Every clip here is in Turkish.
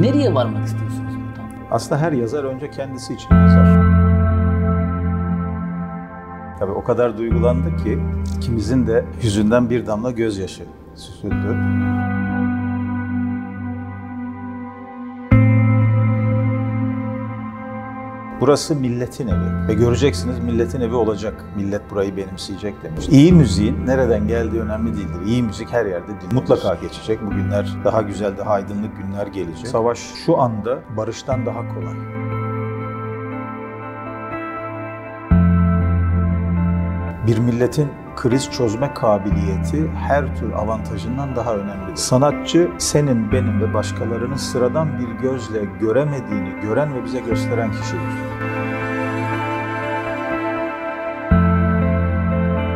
Nereye varmak istiyorsunuz buradan? Aslında her yazar önce kendisi için yazar. Tabii o kadar duygulandı ki ikimizin de yüzünden bir damla gözyaşı süzüldü. Burası milletin evi ve göreceksiniz milletin evi olacak. Millet burayı benimseyecek demiş. İyi müziğin nereden geldiği önemli değildir. İyi müzik her yerde dinlenir. Mutlaka geçecek. Bu günler daha güzel, daha aydınlık günler gelecek. Savaş şu anda barıştan daha kolay. Bir milletin kriz çözme kabiliyeti her tür avantajından daha önemlidir. Sanatçı senin, benim ve başkalarının sıradan bir gözle göremediğini gören ve bize gösteren kişidir.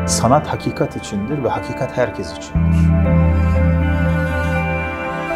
Sanat hakikat içindir ve hakikat herkes içindir.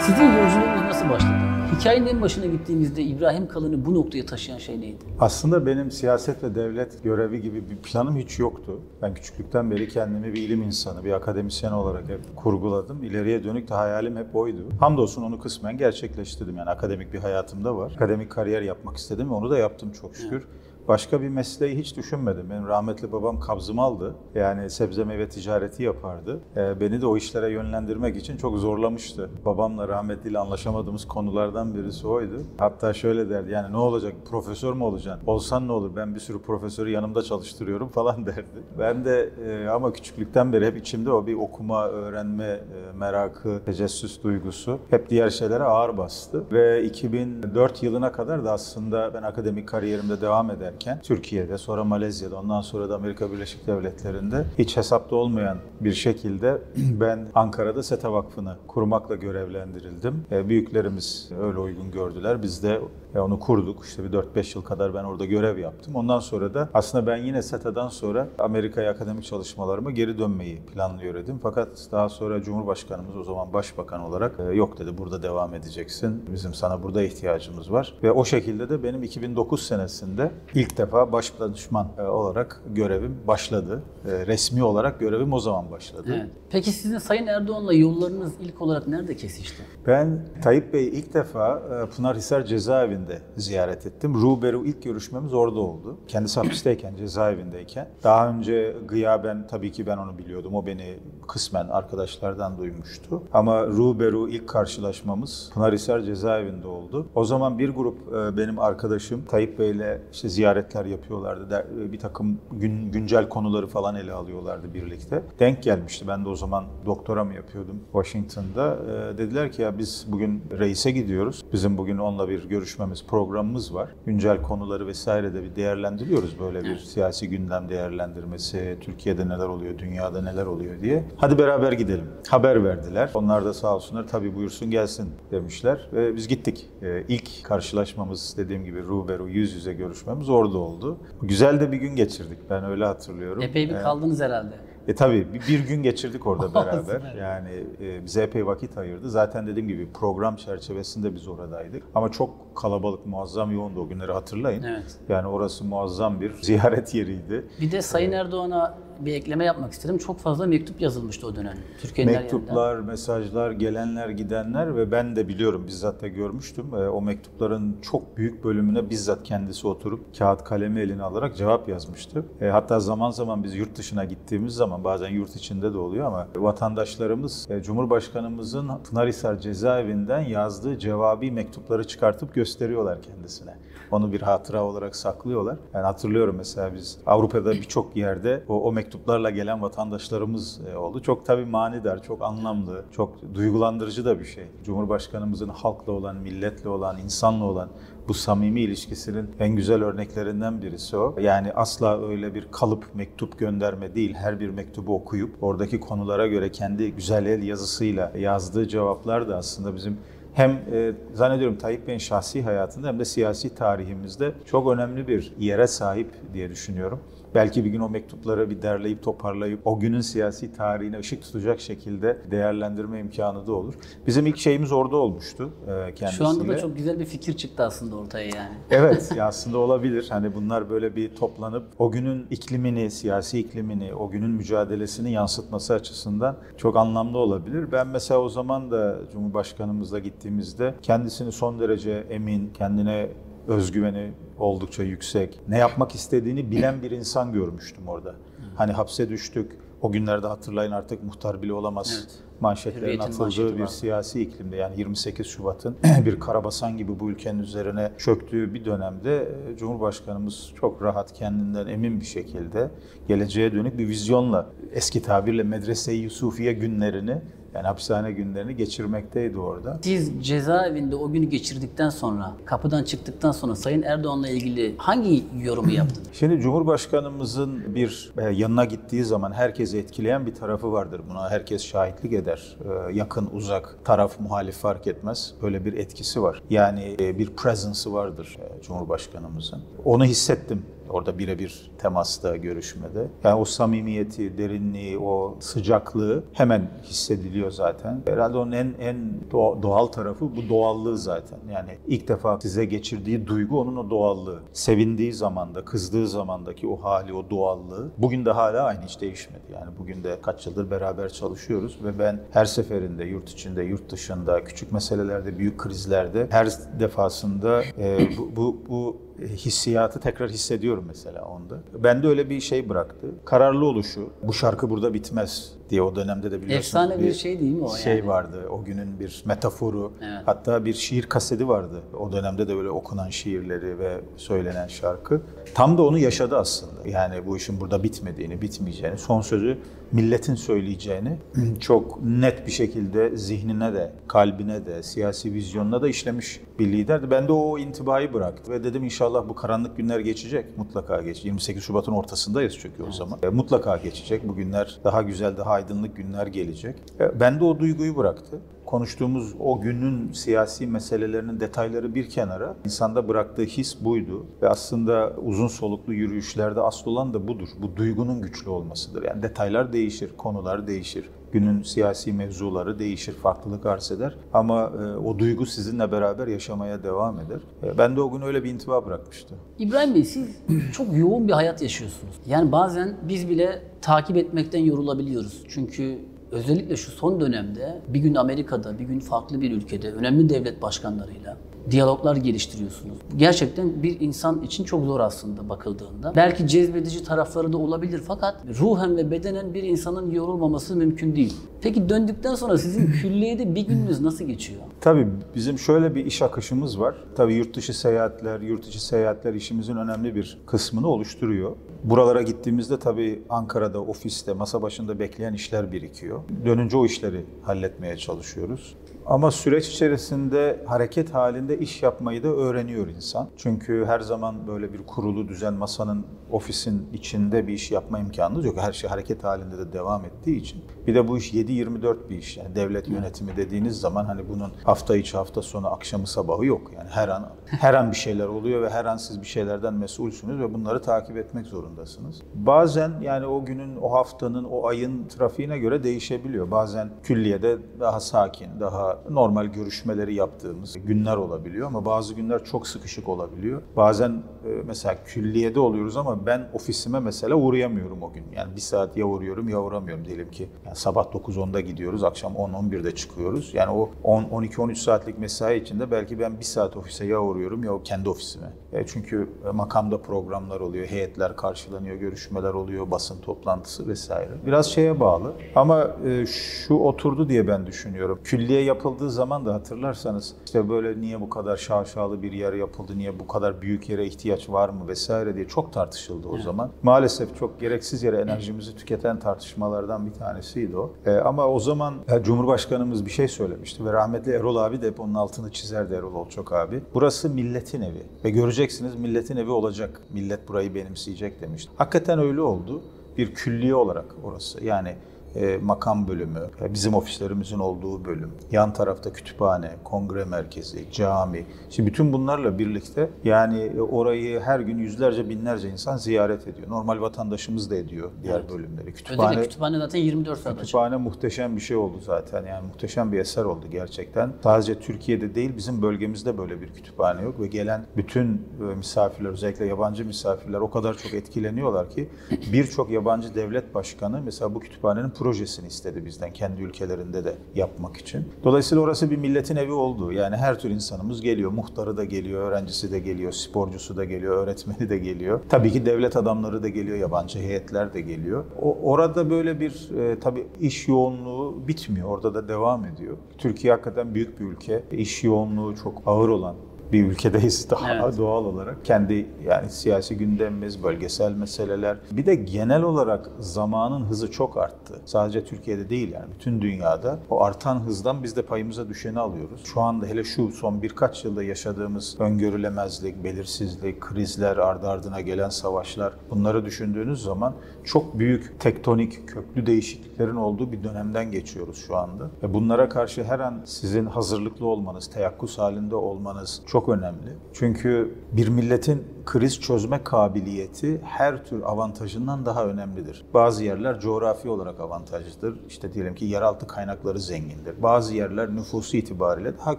Sizin yolculuğunuz nasıl başladı? Hikayenin en başına gittiğimizde İbrahim Kalın'ı bu noktaya taşıyan şey neydi? Aslında benim siyaset ve devlet görevi gibi bir planım hiç yoktu. Ben küçüklükten beri kendimi bir ilim insanı, bir akademisyen olarak hep kurguladım. İleriye dönük de hayalim hep oydu. Hamdolsun onu kısmen gerçekleştirdim. Yani akademik bir hayatımda var. Akademik kariyer yapmak istedim ve onu da yaptım çok şükür. Başka bir mesleği hiç düşünmedim. Benim rahmetli babam kabzımaldı. Yani sebze meyve ticareti yapardı. Ee, beni de o işlere yönlendirmek için çok zorlamıştı. Babamla rahmetliyle anlaşamadığımız konulardan birisi oydu. Hatta şöyle derdi yani ne olacak profesör mü olacaksın? Olsan ne olur ben bir sürü profesörü yanımda çalıştırıyorum falan derdi. Ben de e, ama küçüklükten beri hep içimde o bir okuma, öğrenme e, merakı, tecessüs duygusu hep diğer şeylere ağır bastı. Ve 2004 yılına kadar da aslında ben akademik kariyerimde devam ederken Türkiye'de, sonra Malezya'da, ondan sonra da Amerika Birleşik Devletleri'nde hiç hesapta olmayan bir şekilde ben Ankara'da SETA Vakfı'nı kurmakla görevlendirildim. E, büyüklerimiz öyle uygun gördüler. Biz de e, onu kurduk. İşte bir 4-5 yıl kadar ben orada görev yaptım. Ondan sonra da aslında ben yine SETA'dan sonra Amerika'ya akademik çalışmalarıma geri dönmeyi planlıyor idim. Fakat daha sonra Cumhurbaşkanımız o zaman başbakan olarak e, yok dedi burada devam edeceksin. Bizim sana burada ihtiyacımız var. Ve o şekilde de benim 2009 senesinde ilk defa başdanışman e, olarak görevim başladı. Resmi olarak görevim o zaman başladı. Evet. Peki sizin Sayın Erdoğan'la yollarınız ilk olarak nerede kesişti? Ben Tayyip Bey ilk defa Pınarhisar cezaevinde ziyaret ettim. Ruberu ilk görüşmemiz orada oldu. Kendisi hapisteyken, cezaevindeyken. Daha önce gıyaben tabii ki ben onu biliyordum. O beni kısmen arkadaşlardan duymuştu. Ama Ruberu ilk karşılaşmamız Pınarhisar cezaevinde oldu. O zaman bir grup benim arkadaşım Tayyip Bey'le işte ziyaretler yapıyorlardı. Bir takım gün, güncel konuları falan ele alıyorlardı birlikte. Denk gelmişti. Ben de o zaman doktora mı yapıyordum Washington'da. Dediler ki ya biz bugün reise gidiyoruz. Bizim bugün onunla bir görüşmemiz, programımız var. Güncel konuları vesaire de bir değerlendiriyoruz. Böyle bir siyasi gündem değerlendirmesi, Türkiye'de neler oluyor, dünyada neler oluyor diye. Hadi beraber gidelim. Haber verdiler. Onlar da sağ olsunlar tabii buyursun gelsin demişler. Ve biz gittik. İlk karşılaşmamız dediğim gibi ruberu yüz yüze görüşmemiz orada oldu. Güzel de bir gün geçirdik. Ben öyle hatırlıyorum. Epey bir kaldınız herhalde. E tabii bir, gün geçirdik orada beraber. yani e, bize epey vakit ayırdı. Zaten dediğim gibi program çerçevesinde biz oradaydık. Ama çok kalabalık, muazzam yoğundu o günleri hatırlayın. Evet. Yani orası muazzam bir ziyaret yeriydi. Bir de Sayın Erdoğan'a bir ekleme yapmak istedim. Çok fazla mektup yazılmıştı o dönem. Türkiye'nin her yerinden. Mektuplar, mesajlar, gelenler, gidenler ve ben de biliyorum bizzat da görmüştüm. E, o mektupların çok büyük bölümüne bizzat kendisi oturup kağıt kalemi eline alarak cevap yazmıştı. E, hatta zaman zaman biz yurt dışına gittiğimiz zaman bazen yurt içinde de oluyor ama vatandaşlarımız e, Cumhurbaşkanımızın Pınarhisar cezaevinden yazdığı cevabi mektupları çıkartıp gösteriyorlar kendisine. Onu bir hatıra olarak saklıyorlar. Yani hatırlıyorum mesela biz Avrupa'da birçok yerde o, o mektuplarla gelen vatandaşlarımız e, oldu. Çok tabii manidar, çok anlamlı, çok duygulandırıcı da bir şey. Cumhurbaşkanımızın halkla olan, milletle olan, insanla olan bu samimi ilişkisinin en güzel örneklerinden birisi o. Yani asla öyle bir kalıp mektup gönderme değil. Her bir mektubu okuyup oradaki konulara göre kendi güzel el yazısıyla yazdığı cevaplar da aslında bizim hem e, zannediyorum Tayyip Bey'in şahsi hayatında hem de siyasi tarihimizde çok önemli bir yere sahip diye düşünüyorum. Belki bir gün o mektupları bir derleyip toparlayıp o günün siyasi tarihine ışık tutacak şekilde değerlendirme imkanı da olur. Bizim ilk şeyimiz orada olmuştu e, kendisiyle. Şu anda da çok güzel bir fikir çıktı aslında ortaya yani. Evet ya aslında olabilir. Hani bunlar böyle bir toplanıp o günün iklimini, siyasi iklimini, o günün mücadelesini yansıtması açısından çok anlamlı olabilir. Ben mesela o zaman da Cumhurbaşkanımızla gittiğimizde kendisini son derece emin, kendine özgüveni oldukça yüksek, ne yapmak istediğini bilen bir insan görmüştüm orada. Hani hapse düştük, o günlerde hatırlayın artık muhtar bile olamaz. Evet. Manşetlerin Hürriyet'in atıldığı manşeti bir vardı. siyasi iklimde yani 28 Şubat'ın bir karabasan gibi bu ülkenin üzerine çöktüğü bir dönemde e, Cumhurbaşkanımız çok rahat kendinden emin bir şekilde geleceğe dönük bir vizyonla eski tabirle Medrese-i Yusufiye günlerini yani hapishane günlerini geçirmekteydi orada. Siz cezaevinde o günü geçirdikten sonra, kapıdan çıktıktan sonra Sayın Erdoğan'la ilgili hangi yorumu yaptınız? Şimdi Cumhurbaşkanımızın bir e, yanına gittiği zaman herkesi etkileyen bir tarafı vardır. Buna herkes şahitlik eder. E, Yakın, uzak, taraf, muhalif fark etmez. Böyle bir etkisi var. Yani e, bir presence'ı vardır Cumhurbaşkanımızın. Onu hissettim orada birebir temasta, görüşmede. Yani o samimiyeti, derinliği, o sıcaklığı hemen hissediliyor zaten. Herhalde onun en en doğa- doğal tarafı bu doğallığı zaten. Yani ilk defa size geçirdiği duygu onun o doğallığı. Sevindiği zamanda, kızdığı zamandaki o hali, o doğallığı. Bugün de hala aynı hiç değişmedi. Yani bugün de kaç yıldır beraber çalışıyoruz ve ben her seferinde yurt içinde, yurt dışında, küçük meselelerde, büyük krizlerde her defasında e, bu, bu, bu hissiyatı tekrar hissediyorum mesela onda. Bende öyle bir şey bıraktı. Kararlı oluşu, bu şarkı burada bitmez diye o dönemde de biliyorsunuz. Efsane bir şey değil mi o Şey yani? vardı, o günün bir metaforu. Evet. Hatta bir şiir kaseti vardı. O dönemde de böyle okunan şiirleri ve söylenen şarkı. Tam da onu yaşadı aslında. Yani bu işin burada bitmediğini, bitmeyeceğini, son sözü milletin söyleyeceğini çok net bir şekilde zihnine de, kalbine de, siyasi vizyonuna da işlemiş bir liderdi. Ben de o intibayı bıraktı ve dedim inşallah bu karanlık günler geçecek. Mutlaka geçecek. 28 Şubat'ın ortasındayız çünkü o zaman. E, mutlaka geçecek. Bu günler daha güzel, daha aydınlık günler gelecek. E, ben de o duyguyu bıraktı konuştuğumuz o günün siyasi meselelerinin detayları bir kenara insanda bıraktığı his buydu ve aslında uzun soluklu yürüyüşlerde asıl olan da budur. Bu duygunun güçlü olmasıdır. Yani detaylar değişir, konular değişir. Günün siyasi mevzuları değişir, farklılık arz eder ama e, o duygu sizinle beraber yaşamaya devam eder. E, ben de o gün öyle bir intiba bırakmıştı. İbrahim Bey siz çok yoğun bir hayat yaşıyorsunuz. Yani bazen biz bile takip etmekten yorulabiliyoruz. Çünkü özellikle şu son dönemde bir gün Amerika'da, bir gün farklı bir ülkede önemli devlet başkanlarıyla diyaloglar geliştiriyorsunuz. Gerçekten bir insan için çok zor aslında bakıldığında. Belki cezbedici tarafları da olabilir fakat ruhen ve bedenen bir insanın yorulmaması mümkün değil. Peki döndükten sonra sizin külliyede bir gününüz nasıl geçiyor? Tabii bizim şöyle bir iş akışımız var. Tabii yurt dışı seyahatler, yurt içi seyahatler işimizin önemli bir kısmını oluşturuyor. Buralara gittiğimizde tabii Ankara'da, ofiste, masa başında bekleyen işler birikiyor. Dönünce o işleri halletmeye çalışıyoruz. Ama süreç içerisinde hareket halinde iş yapmayı da öğreniyor insan. Çünkü her zaman böyle bir kurulu düzen masanın, ofisin içinde bir iş yapma imkanınız yok. Her şey hareket halinde de devam ettiği için. Bir de bu iş 7-24 bir iş. Yani devlet yönetimi dediğiniz zaman hani bunun hafta içi hafta sonu akşamı sabahı yok. Yani her an her an bir şeyler oluyor ve her an siz bir şeylerden mesulsünüz ve bunları takip etmek zorundasınız. Bazen yani o günün, o haftanın, o ayın trafiğine göre değişebiliyor. Bazen külliyede daha sakin, daha normal görüşmeleri yaptığımız günler olabiliyor ama bazı günler çok sıkışık olabiliyor. Bazen e, mesela külliyede oluyoruz ama ben ofisime mesela uğrayamıyorum o gün. Yani bir saat ya uğruyorum ya uğramıyorum diyelim ki. Yani sabah 9-10'da gidiyoruz, akşam 10-11'de çıkıyoruz. Yani o 10-12-13 saatlik mesai içinde belki ben bir saat ofise ya uğruyorum ya kendi ofisime. E, çünkü e, makamda programlar oluyor, heyetler karşılanıyor, görüşmeler oluyor, basın toplantısı vesaire. Biraz şeye bağlı ama e, şu oturdu diye ben düşünüyorum. Külliye yapıldığı zaman da hatırlarsanız işte böyle niye bu kadar şaşalı bir yer yapıldı, niye bu kadar büyük yere ihtiyaç var mı vesaire diye çok tartışıldı o zaman. Maalesef çok gereksiz yere enerjimizi tüketen tartışmalardan bir tanesiydi o. Ama o zaman Cumhurbaşkanımız bir şey söylemişti ve rahmetli Erol abi de hep onun altını çizerdi Erol Olçok abi. Burası milletin evi ve göreceksiniz milletin evi olacak. Millet burayı benimseyecek demişti. Hakikaten öyle oldu. Bir külliye olarak orası. Yani e, makam bölümü, bizim ofislerimizin olduğu bölüm, yan tarafta kütüphane, kongre merkezi, cami. Şimdi bütün bunlarla birlikte yani orayı her gün yüzlerce binlerce insan ziyaret ediyor. Normal vatandaşımız da ediyor diğer bölümleri. Kütüphane, Özellikle kütüphane zaten 24 saat açık. Kütüphane muhteşem bir şey oldu zaten. Yani muhteşem bir eser oldu gerçekten. Sadece Türkiye'de değil bizim bölgemizde böyle bir kütüphane yok ve gelen bütün e, misafirler özellikle yabancı misafirler o kadar çok etkileniyorlar ki birçok yabancı devlet başkanı mesela bu kütüphanenin projesini istedi bizden kendi ülkelerinde de yapmak için. Dolayısıyla orası bir milletin evi oldu. Yani her tür insanımız geliyor. Muhtarı da geliyor, öğrencisi de geliyor, sporcusu da geliyor, öğretmeni de geliyor. Tabii ki devlet adamları da geliyor, yabancı heyetler de geliyor. O, orada böyle bir e, tabii iş yoğunluğu bitmiyor. Orada da devam ediyor. Türkiye hakikaten büyük bir ülke. İş yoğunluğu çok ağır olan bir ülkedeyiz daha Evet. doğal olarak. Kendi yani siyasi gündemimiz, bölgesel meseleler. Bir de genel olarak zamanın hızı çok arttı. Sadece Türkiye'de değil yani bütün dünyada. O artan hızdan biz de payımıza düşeni alıyoruz. Şu anda hele şu son birkaç yılda yaşadığımız öngörülemezlik, belirsizlik, krizler, ardı ardına gelen savaşlar bunları düşündüğünüz zaman çok büyük tektonik, köklü değişikliklerin olduğu bir dönemden geçiyoruz şu anda. Ve bunlara karşı her an sizin hazırlıklı olmanız, teyakkuz halinde olmanız çok önemli. Çünkü bir milletin kriz çözme kabiliyeti her tür avantajından daha önemlidir. Bazı yerler coğrafi olarak avantajlıdır. İşte diyelim ki yeraltı kaynakları zengindir. Bazı yerler nüfusu itibariyle daha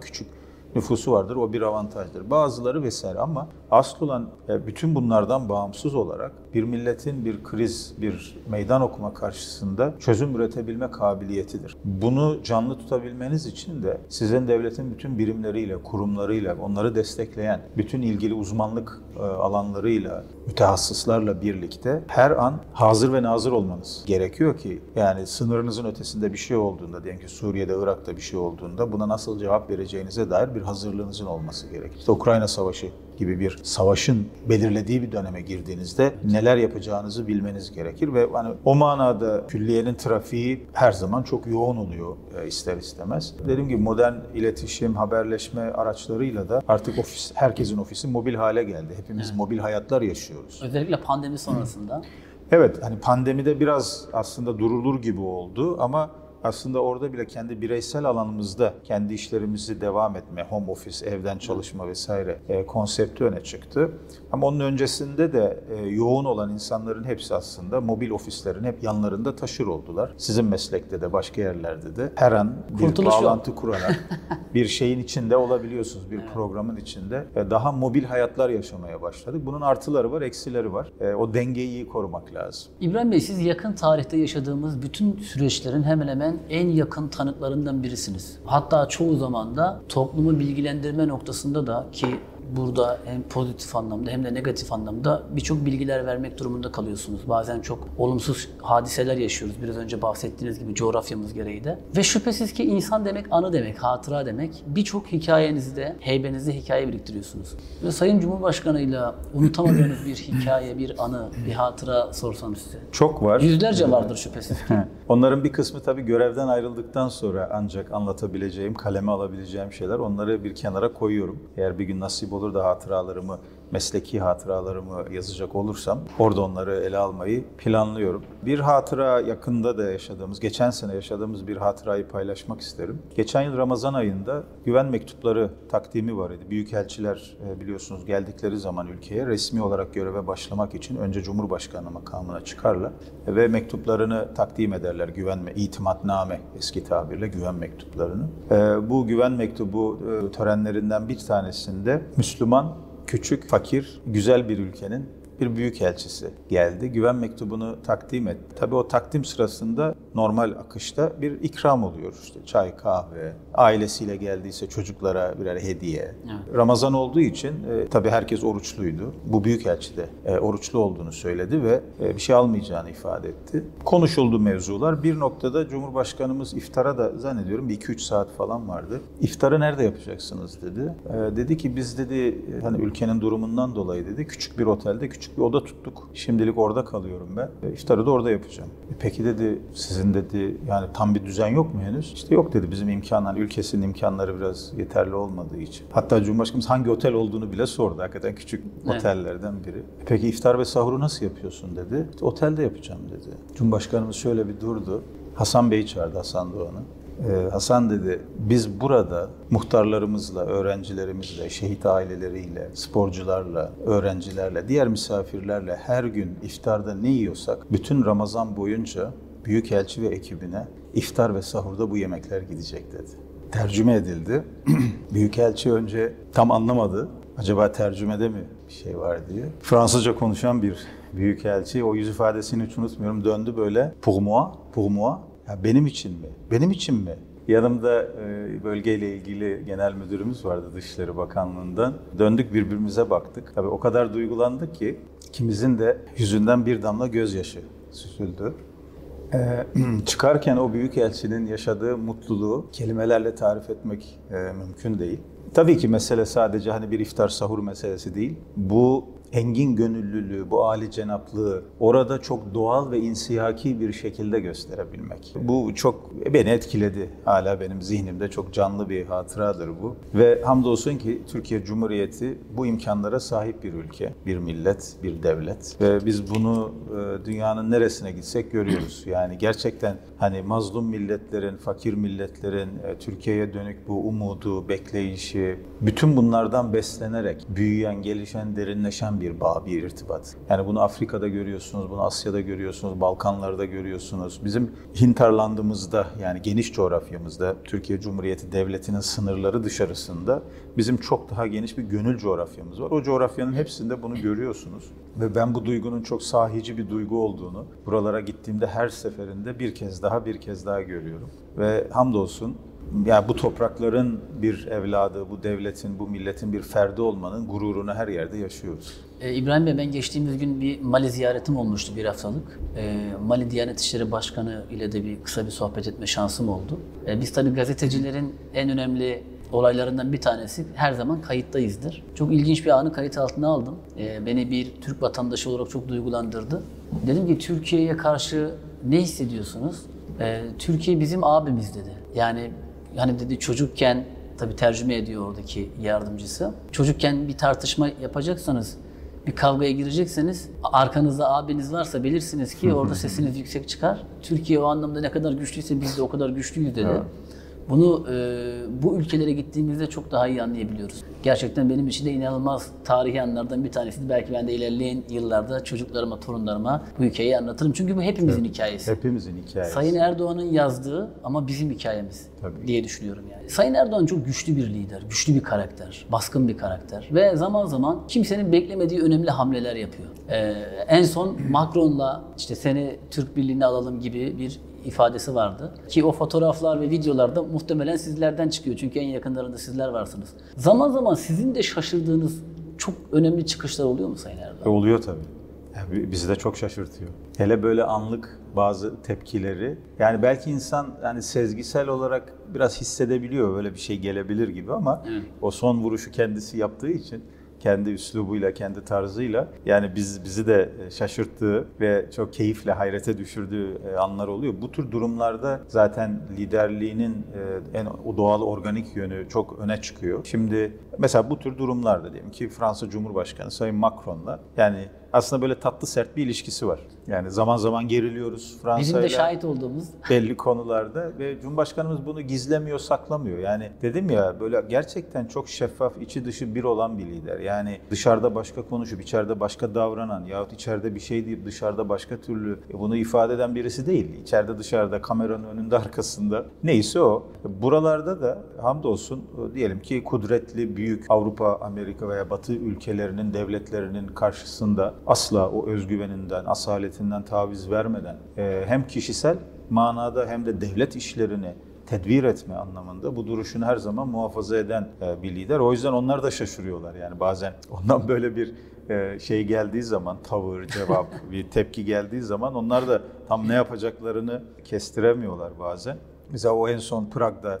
küçük nüfusu vardır. O bir avantajdır. Bazıları vesaire ama asıl olan e, bütün bunlardan bağımsız olarak bir milletin bir kriz, bir meydan okuma karşısında çözüm üretebilme kabiliyetidir. Bunu canlı tutabilmeniz için de sizin devletin bütün birimleriyle, kurumlarıyla, onları destekleyen bütün ilgili uzmanlık e, alanlarıyla, mütehassıslarla birlikte her an hazır ve nazır olmanız gerekiyor ki yani sınırınızın ötesinde bir şey olduğunda, diyelim ki Suriye'de, Irak'ta bir şey olduğunda buna nasıl cevap vereceğinize dair bir hazırlığınızın olması gerekir. İşte Ukrayna Savaşı gibi bir savaşın belirlediği bir döneme girdiğinizde neler yapacağınızı bilmeniz gerekir ve hani o manada külliyenin trafiği her zaman çok yoğun oluyor e, ister istemez. Dediğim gibi modern iletişim, haberleşme araçlarıyla da artık ofis herkesin ofisi mobil hale geldi. Hepimiz mobil hayatlar yaşıyoruz. Özellikle pandemi sonrasında. Evet hani pandemide biraz aslında durulur gibi oldu ama aslında orada bile kendi bireysel alanımızda kendi işlerimizi devam etme, home office, evden çalışma vesaire e, konsepti öne çıktı. Ama onun öncesinde de e, yoğun olan insanların hepsi aslında mobil ofislerin hep yanlarında taşır oldular. Sizin meslekte de başka yerlerde de her an bir Kurtuluş yok. bağlantı kurarak bir şeyin içinde olabiliyorsunuz, bir programın içinde. E, Daha mobil hayatlar yaşamaya başladık. Bunun artıları var, eksileri var. E, O dengeyi iyi korumak lazım. İbrahim Bey siz yakın tarihte yaşadığımız bütün süreçlerin hemen hemen en yakın tanıklarından birisiniz. Hatta çoğu zaman da toplumu bilgilendirme noktasında da ki burada hem pozitif anlamda hem de negatif anlamda birçok bilgiler vermek durumunda kalıyorsunuz. Bazen çok olumsuz hadiseler yaşıyoruz. Biraz önce bahsettiğiniz gibi coğrafyamız gereği de. Ve şüphesiz ki insan demek anı demek, hatıra demek. Birçok hikayenizde, heybenizde hikaye biriktiriyorsunuz. Ve Sayın Cumhurbaşkanı'yla unutamadığınız bir hikaye, bir anı, bir hatıra sorsam size. Çok var. Yüzlerce vardır şüphesiz ki. Onların bir kısmı tabii görevden ayrıldıktan sonra ancak anlatabileceğim, kaleme alabileceğim şeyler. Onları bir kenara koyuyorum. Eğer bir gün nasip olur da hatıralarımı, mesleki hatıralarımı yazacak olursam orada onları ele almayı planlıyorum. Bir hatıra yakında da yaşadığımız, geçen sene yaşadığımız bir hatırayı paylaşmak isterim. Geçen yıl Ramazan ayında güven mektupları takdimi var idi. Büyükelçiler e, biliyorsunuz geldikleri zaman ülkeye resmi olarak göreve başlamak için önce Cumhurbaşkanı makamına çıkarlar ve mektuplarını takdim ederler. Güven ve itimatname eski tabirle güven mektuplarını. E, Bu güven mektubu e, törenlerinden bir tanesinde Müslüman küçük, fakir, güzel bir ülkenin bir büyükelçisi geldi. Güven mektubunu takdim etti. Tabii o takdim sırasında normal akışta bir ikram oluyor. İşte çay, kahve, ailesiyle geldiyse çocuklara birer hediye. Ramazan olduğu için e, tabii herkes oruçluydu. Bu büyükelçi de e, oruçlu olduğunu söyledi ve e, bir şey almayacağını ifade etti. Konuşuldu mevzular. Bir noktada Cumhurbaşkanımız iftara da zannediyorum bir 2-3 saat falan vardı. İftarı nerede yapacaksınız dedi. E, dedi ki biz dedi e, hani ülkenin durumundan dolayı dedi küçük bir otelde küçük bir oda tuttuk. Şimdilik orada kalıyorum ben. E, iftarı da orada yapacağım. E, peki dedi sizin dedi yani tam bir düzen yok mu henüz? İşte yok dedi bizim imkanlar, ülkesinin imkanları biraz yeterli olmadığı için. Hatta Cumhurbaşkanımız hangi otel olduğunu bile sordu. Hakikaten küçük Evet. otellerden biri. E, Peki iftar ve sahuru nasıl yapıyorsun dedi. İşte otelde yapacağım dedi. Cumhurbaşkanımız şöyle bir durdu. Hasan Bey çağırdı Hasan Doğan'ı. Ee, Hasan dedi, biz burada muhtarlarımızla, öğrencilerimizle, şehit aileleriyle, sporcularla, öğrencilerle, diğer misafirlerle her gün iftarda ne yiyorsak, bütün Ramazan boyunca Büyükelçi ve ekibine iftar ve sahurda bu yemekler gidecek dedi. Tercüme edildi. Büyükelçi önce tam anlamadı. Acaba tercümede mi bir şey var diye. Fransızca konuşan bir büyükelçi o yüz ifadesini hiç unutmuyorum. Döndü böyle pour moi, pour moi. Ya benim için mi? Benim için mi? Yanımda e, bölgeyle ilgili genel müdürümüz vardı Dışişleri Bakanlığı'ndan. Döndük birbirimize baktık. Tabii o kadar duygulandık ki ikimizin de yüzünden bir damla gözyaşı süzüldü. Ee, çıkarken o büyük elçinin yaşadığı mutluluğu kelimelerle tarif etmek e, mümkün değil. Tabii ki mesele sadece hani bir iftar sahur meselesi değil. Bu engin gönüllülüğü, bu âli cenaplığı orada çok doğal ve insiyaki bir şekilde gösterebilmek. Bu çok beni etkiledi. Hala benim zihnimde çok canlı bir hatıradır bu. Ve hamdolsun ki Türkiye Cumhuriyeti bu imkanlara sahip bir ülke, bir millet, bir devlet. Ve biz bunu e, dünyanın neresine gitsek görüyoruz. Yani gerçekten hani mazlum milletlerin, fakir milletlerin e, Türkiye'ye dönük bu umudu, bekleyişi, bütün bunlardan beslenerek büyüyen, gelişen, derinleşen bir bağ, bir irtibat. Yani bunu Afrika'da görüyorsunuz, bunu Asya'da görüyorsunuz, Balkanlarda görüyorsunuz. Bizim hinterlandımızda yani geniş coğrafyamızda Türkiye Cumhuriyeti Devleti'nin sınırları dışarısında bizim çok daha geniş bir gönül coğrafyamız var. O coğrafyanın hepsinde bunu görüyorsunuz. Ve ben bu duygunun çok sahici bir duygu olduğunu buralara gittiğimde her seferinde bir kez daha bir kez daha görüyorum. Ve hamdolsun yani bu toprakların bir evladı, bu devletin, bu milletin bir ferdi olmanın gururunu her yerde yaşıyoruz. Ee, İbrahim Bey ben geçtiğimiz gün bir Mali ziyaretim olmuştu bir haftalık. Ee, Mali Diyanet İşleri Başkanı ile de bir kısa bir sohbet etme şansım oldu. Ee, biz tabii gazetecilerin en önemli olaylarından bir tanesi her zaman kayıttayızdır. Çok ilginç bir anı kayıt altına aldım. Ee, beni bir Türk vatandaşı olarak çok duygulandırdı. Dedim ki Türkiye'ye karşı ne hissediyorsunuz? Ee, Türkiye bizim abimiz dedi. Yani yani dedi çocukken tabii tercüme ediyor oradaki yardımcısı. Çocukken bir tartışma yapacaksanız bir kavgaya girecekseniz arkanızda abiniz varsa bilirsiniz ki orada sesiniz yüksek çıkar. Türkiye o anlamda ne kadar güçlüyse biz de o kadar güçlüyüz dedi. Evet. Bunu e, bu ülkelere gittiğimizde çok daha iyi anlayabiliyoruz. Gerçekten benim için de inanılmaz tarihi anlardan bir tanesiydi. Belki ben de ilerleyen yıllarda çocuklarıma, torunlarıma bu hikayeyi anlatırım. Çünkü bu hepimizin hikayesi. Hepimizin hikayesi. Sayın Erdoğan'ın yazdığı ama bizim hikayemiz Tabii. diye düşünüyorum yani. Sayın Erdoğan çok güçlü bir lider, güçlü bir karakter, baskın bir karakter ve zaman zaman kimsenin beklemediği önemli hamleler yapıyor. Ee, en son Macron'la işte seni Türk Birliği'ne alalım gibi bir ifadesi vardı. Ki o fotoğraflar ve videolarda muhtemelen sizlerden çıkıyor. Çünkü en yakınlarında sizler varsınız. Zaman zaman sizin de şaşırdığınız çok önemli çıkışlar oluyor mu Sayın Erdoğan? Oluyor tabii. Yani bizi de çok şaşırtıyor. Hele böyle anlık bazı tepkileri. Yani belki insan yani sezgisel olarak biraz hissedebiliyor böyle bir şey gelebilir gibi ama o son vuruşu kendisi yaptığı için kendi üslubuyla, kendi tarzıyla yani biz bizi de şaşırttığı ve çok keyifle hayrete düşürdüğü e, anlar oluyor. Bu tür durumlarda zaten liderliğinin e, en doğal organik yönü çok öne çıkıyor. Şimdi mesela bu tür durumlarda diyelim ki Fransa Cumhurbaşkanı Sayın Macron'la yani aslında böyle tatlı sert bir ilişkisi var. Yani zaman zaman geriliyoruz Bizim Fransa'yla de şahit olduğumuz belli konularda ve Cumhurbaşkanımız bunu gizlemiyor, saklamıyor. Yani dedim ya böyle gerçekten çok şeffaf, içi dışı bir olan bir lider. Yani dışarıda başka konuşup içeride başka davranan yahut içeride bir şey deyip dışarıda başka türlü bunu ifade eden birisi değil. İçeride dışarıda kameranın önünde arkasında neyse o. Buralarda da hamdolsun diyelim ki kudretli büyük Avrupa, Amerika veya Batı ülkelerinin devletlerinin karşısında asla o özgüveninden, asaletinden taviz vermeden e, hem kişisel manada hem de devlet işlerini tedbir etme anlamında bu duruşunu her zaman muhafaza eden e, bir lider. O yüzden onlar da şaşırıyorlar yani bazen ondan böyle bir e, şey geldiği zaman tavır, cevap, bir tepki geldiği zaman onlar da tam ne yapacaklarını kestiremiyorlar bazen. Mesela o en son Prag'da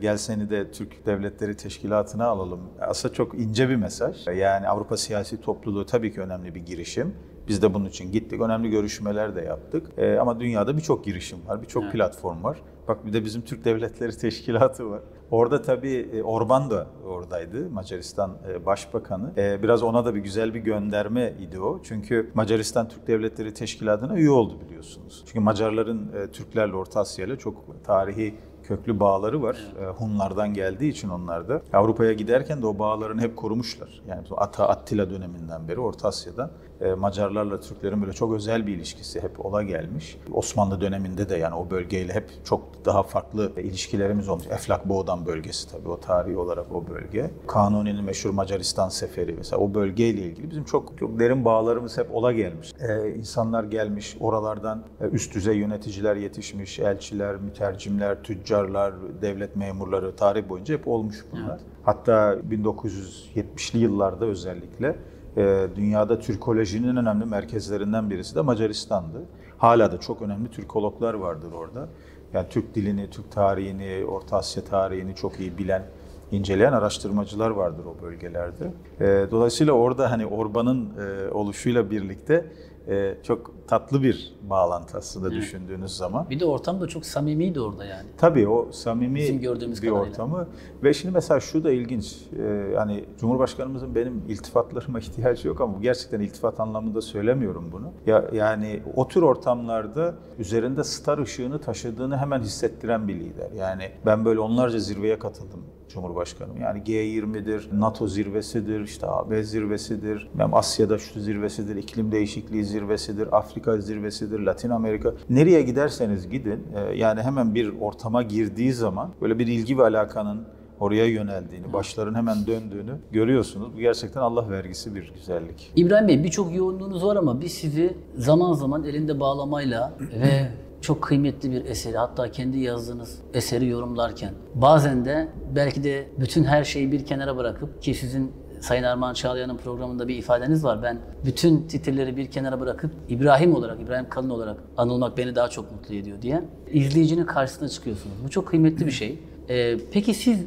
gel seni de Türk Devletleri Teşkilatı'na alalım. Aslında çok ince bir mesaj. Yani Avrupa siyasi topluluğu tabii ki önemli bir girişim. Biz de bunun için gittik. Önemli görüşmeler de yaptık. E, ama dünyada birçok girişim var, birçok Evet. platform var. Bak bir de bizim Türk Devletleri Teşkilatı var. Orada tabii e, Orban da oradaydı, Macaristan e, Başbakanı. E, Biraz ona da bir güzel bir gönderme idi o. Çünkü Macaristan Türk Devletleri Teşkilatı'na üye oldu biliyorsunuz. Çünkü Macarların Türklerle Orta Asya ile çok tarihi köklü bağları var. Hunlardan geldiği için onlar da. Avrupa'ya giderken de o bağlarını hep korumuşlar. Yani Ata Attila döneminden beri Orta Asya'dan Macarlarla Türklerin böyle çok özel bir ilişkisi hep ola gelmiş. Osmanlı döneminde de yani o bölgeyle hep çok daha farklı ilişkilerimiz olmuş. Eflak Boğdan bölgesi tabii o tarihi olarak o bölge. Kanuni'nin meşhur Macaristan seferi mesela o bölgeyle ilgili bizim çok çok derin bağlarımız hep ola gelmiş. E, insanlar gelmiş oralardan e, üst düzey yöneticiler yetişmiş, elçiler, mütercimler, tüccarlar, devlet memurları tarih boyunca hep olmuş bunlar. Hatta 1970'li yıllarda özellikle e, dünyada Türkolojinin önemli merkezlerinden birisi de Macaristan'dı. Hala da çok önemli Türkologlar vardır orada. Yani Türk dilini, Türk tarihini, Orta Asya tarihini çok iyi bilen, inceleyen araştırmacılar vardır o bölgelerde. E, dolayısıyla orada hani Orban'ın e, oluşuyla birlikte e, çok tatlı bir bağlantı aslında düşündüğünüz zaman. Bir de ortam da çok samimiydi orada yani. Tabii o samimi Bizim gördüğümüz bir kadarıyla. ortamı ve şimdi mesela şu da ilginç. Ee, hani Cumhurbaşkanımızın benim iltifatlarıma ihtiyacı yok ama gerçekten iltifat anlamında söylemiyorum bunu. Ya yani o tür ortamlarda üzerinde star ışığını taşıdığını hemen hissettiren bir lider. Yani ben böyle onlarca zirveye katıldım Cumhurbaşkanım. Yani G20'dir, NATO zirvesidir, işte AB zirvesidir, hem Asya'da şu zirvesidir, iklim değişikliği zirvesidir, Afrika zirvesidir, Latin Amerika. Nereye giderseniz gidin, e, yani hemen bir ortama girdiği zaman böyle bir ilgi ve alakanın oraya yöneldiğini, başların hemen döndüğünü görüyorsunuz. Bu gerçekten Allah vergisi bir güzellik. İbrahim Bey birçok yoğunluğunuz var ama biz sizi zaman zaman elinde bağlamayla ve çok kıymetli bir eseri hatta kendi yazdığınız eseri yorumlarken bazen de belki de bütün her şeyi bir kenara bırakıp ki sizin Sayın Armağan Çağlayan'ın programında bir ifadeniz var. Ben bütün titirleri bir kenara bırakıp İbrahim olarak, İbrahim Kalın olarak anılmak beni daha çok mutlu ediyor diye. İzleyicinin karşısına çıkıyorsunuz. Bu çok kıymetli bir şey. Ee, peki siz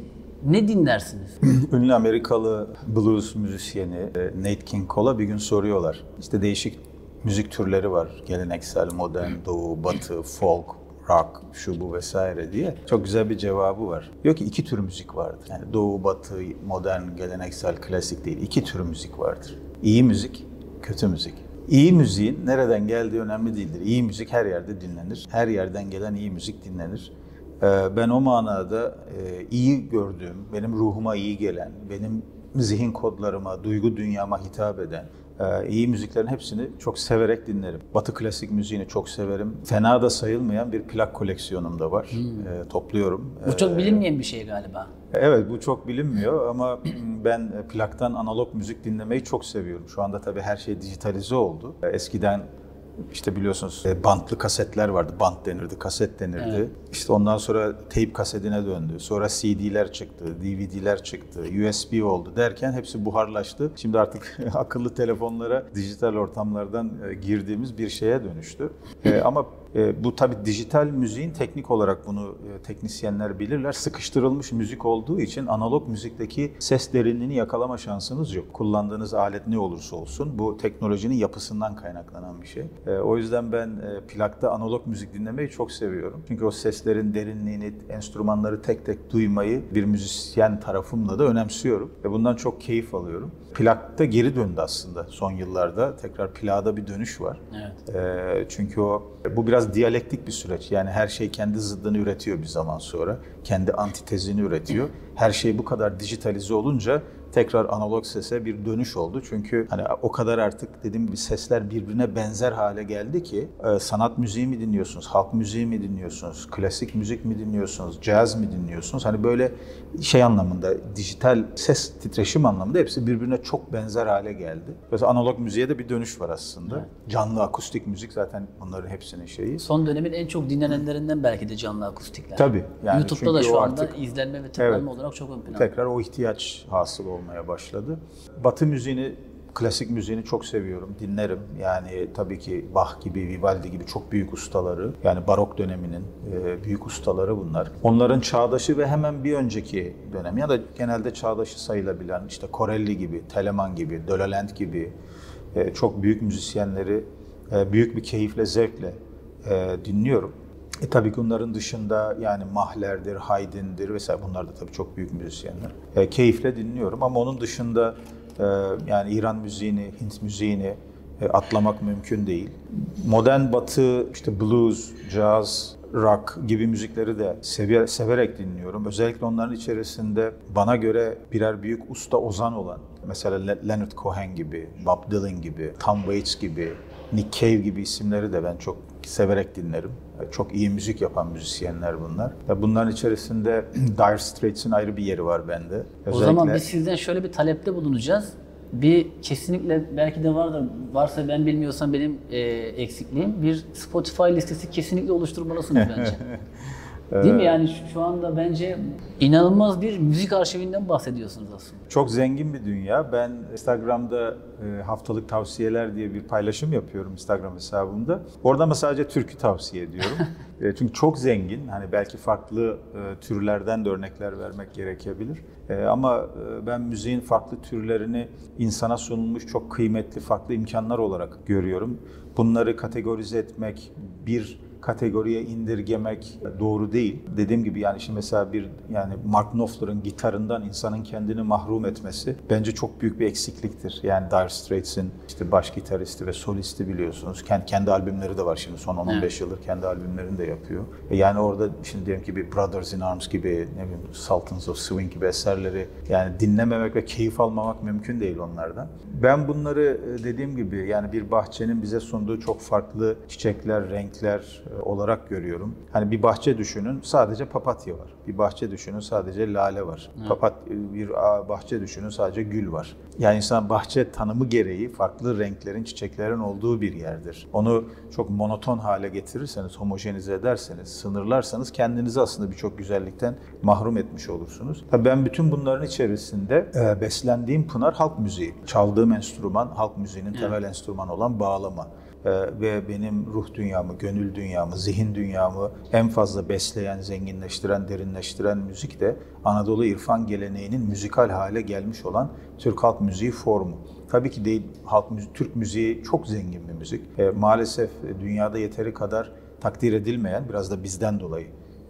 ne dinlersiniz? Ünlü Amerikalı blues müzisyeni e, Nate King Cole'a bir gün soruyorlar. İşte değişik müzik türleri var. Geleneksel, modern, doğu, batı, folk, rock, şu bu vesaire diye. Çok güzel bir cevabı var. Diyor ki iki tür müzik vardır. Yani doğu, batı, modern, geleneksel, klasik değil. İki tür müzik vardır. İyi müzik, kötü müzik. İyi müziğin nereden geldiği önemli değildir. İyi müzik her yerde dinlenir. Her yerden gelen iyi müzik dinlenir. Ee, Ben o manada e, iyi gördüğüm, benim ruhuma iyi gelen, benim zihin kodlarıma, duygu dünyama hitap eden iyi müziklerin hepsini çok severek dinlerim. Batı klasik müziğini çok severim. Fena da sayılmayan bir plak koleksiyonum da var. E, Topluyorum. Bu çok bilinmeyen bir şey galiba. Evet bu çok bilinmiyor ama ben plaktan analog müzik dinlemeyi çok seviyorum. Şu anda tabii her şey dijitalize oldu. Eskiden işte biliyorsunuz e, bantlı kasetler vardı. Bant denirdi, kaset denirdi. İşte ondan sonra teyp kasetine döndü. Sonra CD'ler çıktı, DVD'ler çıktı, USB oldu derken hepsi buharlaştı. Şimdi artık akıllı telefonlara, dijital ortamlardan e, girdiğimiz bir şeye dönüştü. E, Ama e, bu tabii dijital müziğin teknik olarak bunu e, teknisyenler bilirler. Sıkıştırılmış müzik olduğu için analog müzikteki ses derinliğini yakalama şansınız yok. Kullandığınız alet ne olursa olsun bu teknolojinin yapısından kaynaklanan bir şey. E, o yüzden ben e, plakta analog müzik dinlemeyi çok seviyorum. Çünkü o seslerin derinliğini, enstrümanları tek tek duymayı bir müzisyen tarafımla da önemsiyorum ve bundan çok keyif alıyorum. Plakta geri döndü aslında son yıllarda. Tekrar plağda bir dönüş var. Evet. Ee, çünkü o bu biraz diyalektik bir süreç. Yani her şey kendi zıddını üretiyor bir zaman sonra. Kendi antitezini üretiyor. Her şey bu kadar dijitalize olunca tekrar analog sese bir dönüş oldu. Çünkü hani o kadar artık dediğim gibi sesler birbirine benzer hale geldi ki e, sanat müziği mi dinliyorsunuz, halk müziği mi dinliyorsunuz, klasik müzik mi dinliyorsunuz, caz mi dinliyorsunuz? Hani böyle şey anlamında dijital ses titreşim anlamında hepsi birbirine çok benzer hale geldi. Mesela analog müziğe de bir dönüş var aslında. Canlı akustik müzik zaten bunların hepsinin şeyi. Son dönemin en çok dinlenenlerinden belki de canlı akustikler. Tabii, yani YouTube'da da şu anda artık- izlenme ve tıklanma Evet. olarak çok ön planda. Tekrar o ihtiyaç hasıl olmaya başladı. Batı müziğini, klasik müziğini çok seviyorum, dinlerim. Yani tabii ki Bach gibi, Vivaldi gibi çok büyük ustaları, yani barok döneminin e, büyük ustaları bunlar. Onların çağdaşı ve hemen bir önceki dönem ya da genelde çağdaşı sayılabilen işte Corelli gibi, Telemann gibi, Dölolent gibi, e, çok büyük müzisyenleri e, büyük bir keyifle, zevkle dinliyorum. E tabii ki onların dışında yani Mahler'dir, Haydn'dir vesaire bunlar da tabii çok büyük müzisyenler. E, keyifle dinliyorum ama onun dışında e, yani İran müziğini, Hint müziğini e, atlamak mümkün değil. Modern batı, işte blues, jazz, rock gibi müzikleri de seviye, severek dinliyorum. Özellikle onların içerisinde bana göre birer büyük usta ozan olan mesela Leonard Cohen gibi, Bob Dylan gibi, Tom Waits gibi, Nick Cave gibi isimleri de ben çok severek dinlerim. Çok iyi müzik yapan müzisyenler bunlar. Bunların içerisinde Dire Straits'in ayrı bir yeri var bende. Özellikle... O zaman biz sizden şöyle bir talepte bulunacağız. Bir kesinlikle belki de vardır. Varsa ben bilmiyorsam benim e, eksikliğim. Bir Spotify listesi kesinlikle oluşturmalısınız bence. Değil mi? Yani şu, şu anda bence inanılmaz bir müzik arşivinden bahsediyorsunuz aslında. Çok zengin bir dünya. Ben Instagram'da e, haftalık tavsiyeler diye bir paylaşım yapıyorum Instagram hesabımda. Orada ama sadece türkü tavsiye ediyorum. e, çünkü çok zengin. Hani belki farklı e, türlerden de örnekler vermek gerekebilir. Ama ben müziğin farklı türlerini insana sunulmuş çok kıymetli farklı imkanlar olarak görüyorum. Bunları kategorize etmek, bir kategoriye indirgemek doğru değil. Dediğim gibi yani şimdi mesela bir yani Mark Knopfler'ın gitarından insanın kendini mahrum etmesi bence çok büyük bir eksikliktir. Yani Dire Straits'in işte baş gitaristi ve solisti biliyorsunuz. Kendi, kendi albümleri de var şimdi son 10-15 evet. yıldır kendi albümlerini de yapıyor. E yani orada şimdi diyelim ki bir Brothers in Arms gibi ne bileyim Sultans of Swing gibi eserleri yani dinlememek ve keyif almamak mümkün değil onlardan. Ben bunları e, dediğim gibi yani bir bahçenin bize sunduğu çok farklı çiçekler, renkler, olarak görüyorum. Hani bir bahçe düşünün sadece papatya var. Bir bahçe düşünün sadece lale var. Evet. Papat bir bahçe düşünün sadece gül var. Yani insan bahçe tanımı gereği farklı renklerin, çiçeklerin olduğu bir yerdir. Onu çok monoton hale getirirseniz, homojenize ederseniz, sınırlarsanız kendinizi aslında birçok güzellikten mahrum etmiş olursunuz. Tabii ben bütün bunların içerisinde e, beslendiğim pınar halk müziği. Çaldığım enstrüman halk müziğinin temel enstrümanı olan bağlama. Ee, ve benim ruh dünyamı, gönül dünyamı, zihin dünyamı en fazla besleyen, zenginleştiren, derinleştiren müzik de Anadolu İrfan geleneğinin müzikal hale gelmiş olan Türk halk müziği formu. Tabii ki değil, halk müziği, Türk müziği çok zengin bir müzik. E, maalesef dünyada yeteri kadar takdir edilmeyen, biraz da bizden dolayı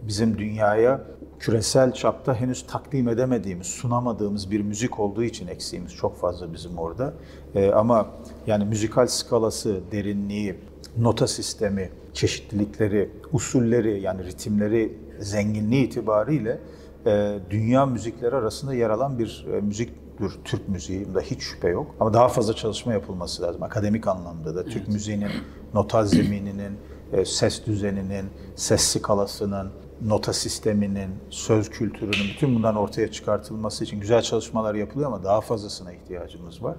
bizim dünyaya küresel çapta henüz takdim edemediğimiz, sunamadığımız bir müzik olduğu için eksiğimiz çok fazla bizim orada. E, ama yani müzikal skalası, derinliği, nota sistemi, çeşitlilikleri, usulleri yani ritimleri, zenginliği itibariyle e, dünya müzikleri arasında yer alan bir e, müzik tür Türk müziği. Bunda hiç şüphe yok. Ama daha fazla çalışma yapılması lazım. Akademik anlamda da Türk müziğinin notal zemininin, e, ses düzeninin, ses skalasının, nota sisteminin, söz kültürünün bütün bundan ortaya çıkartılması için güzel çalışmalar yapılıyor ama daha fazlasına ihtiyacımız var.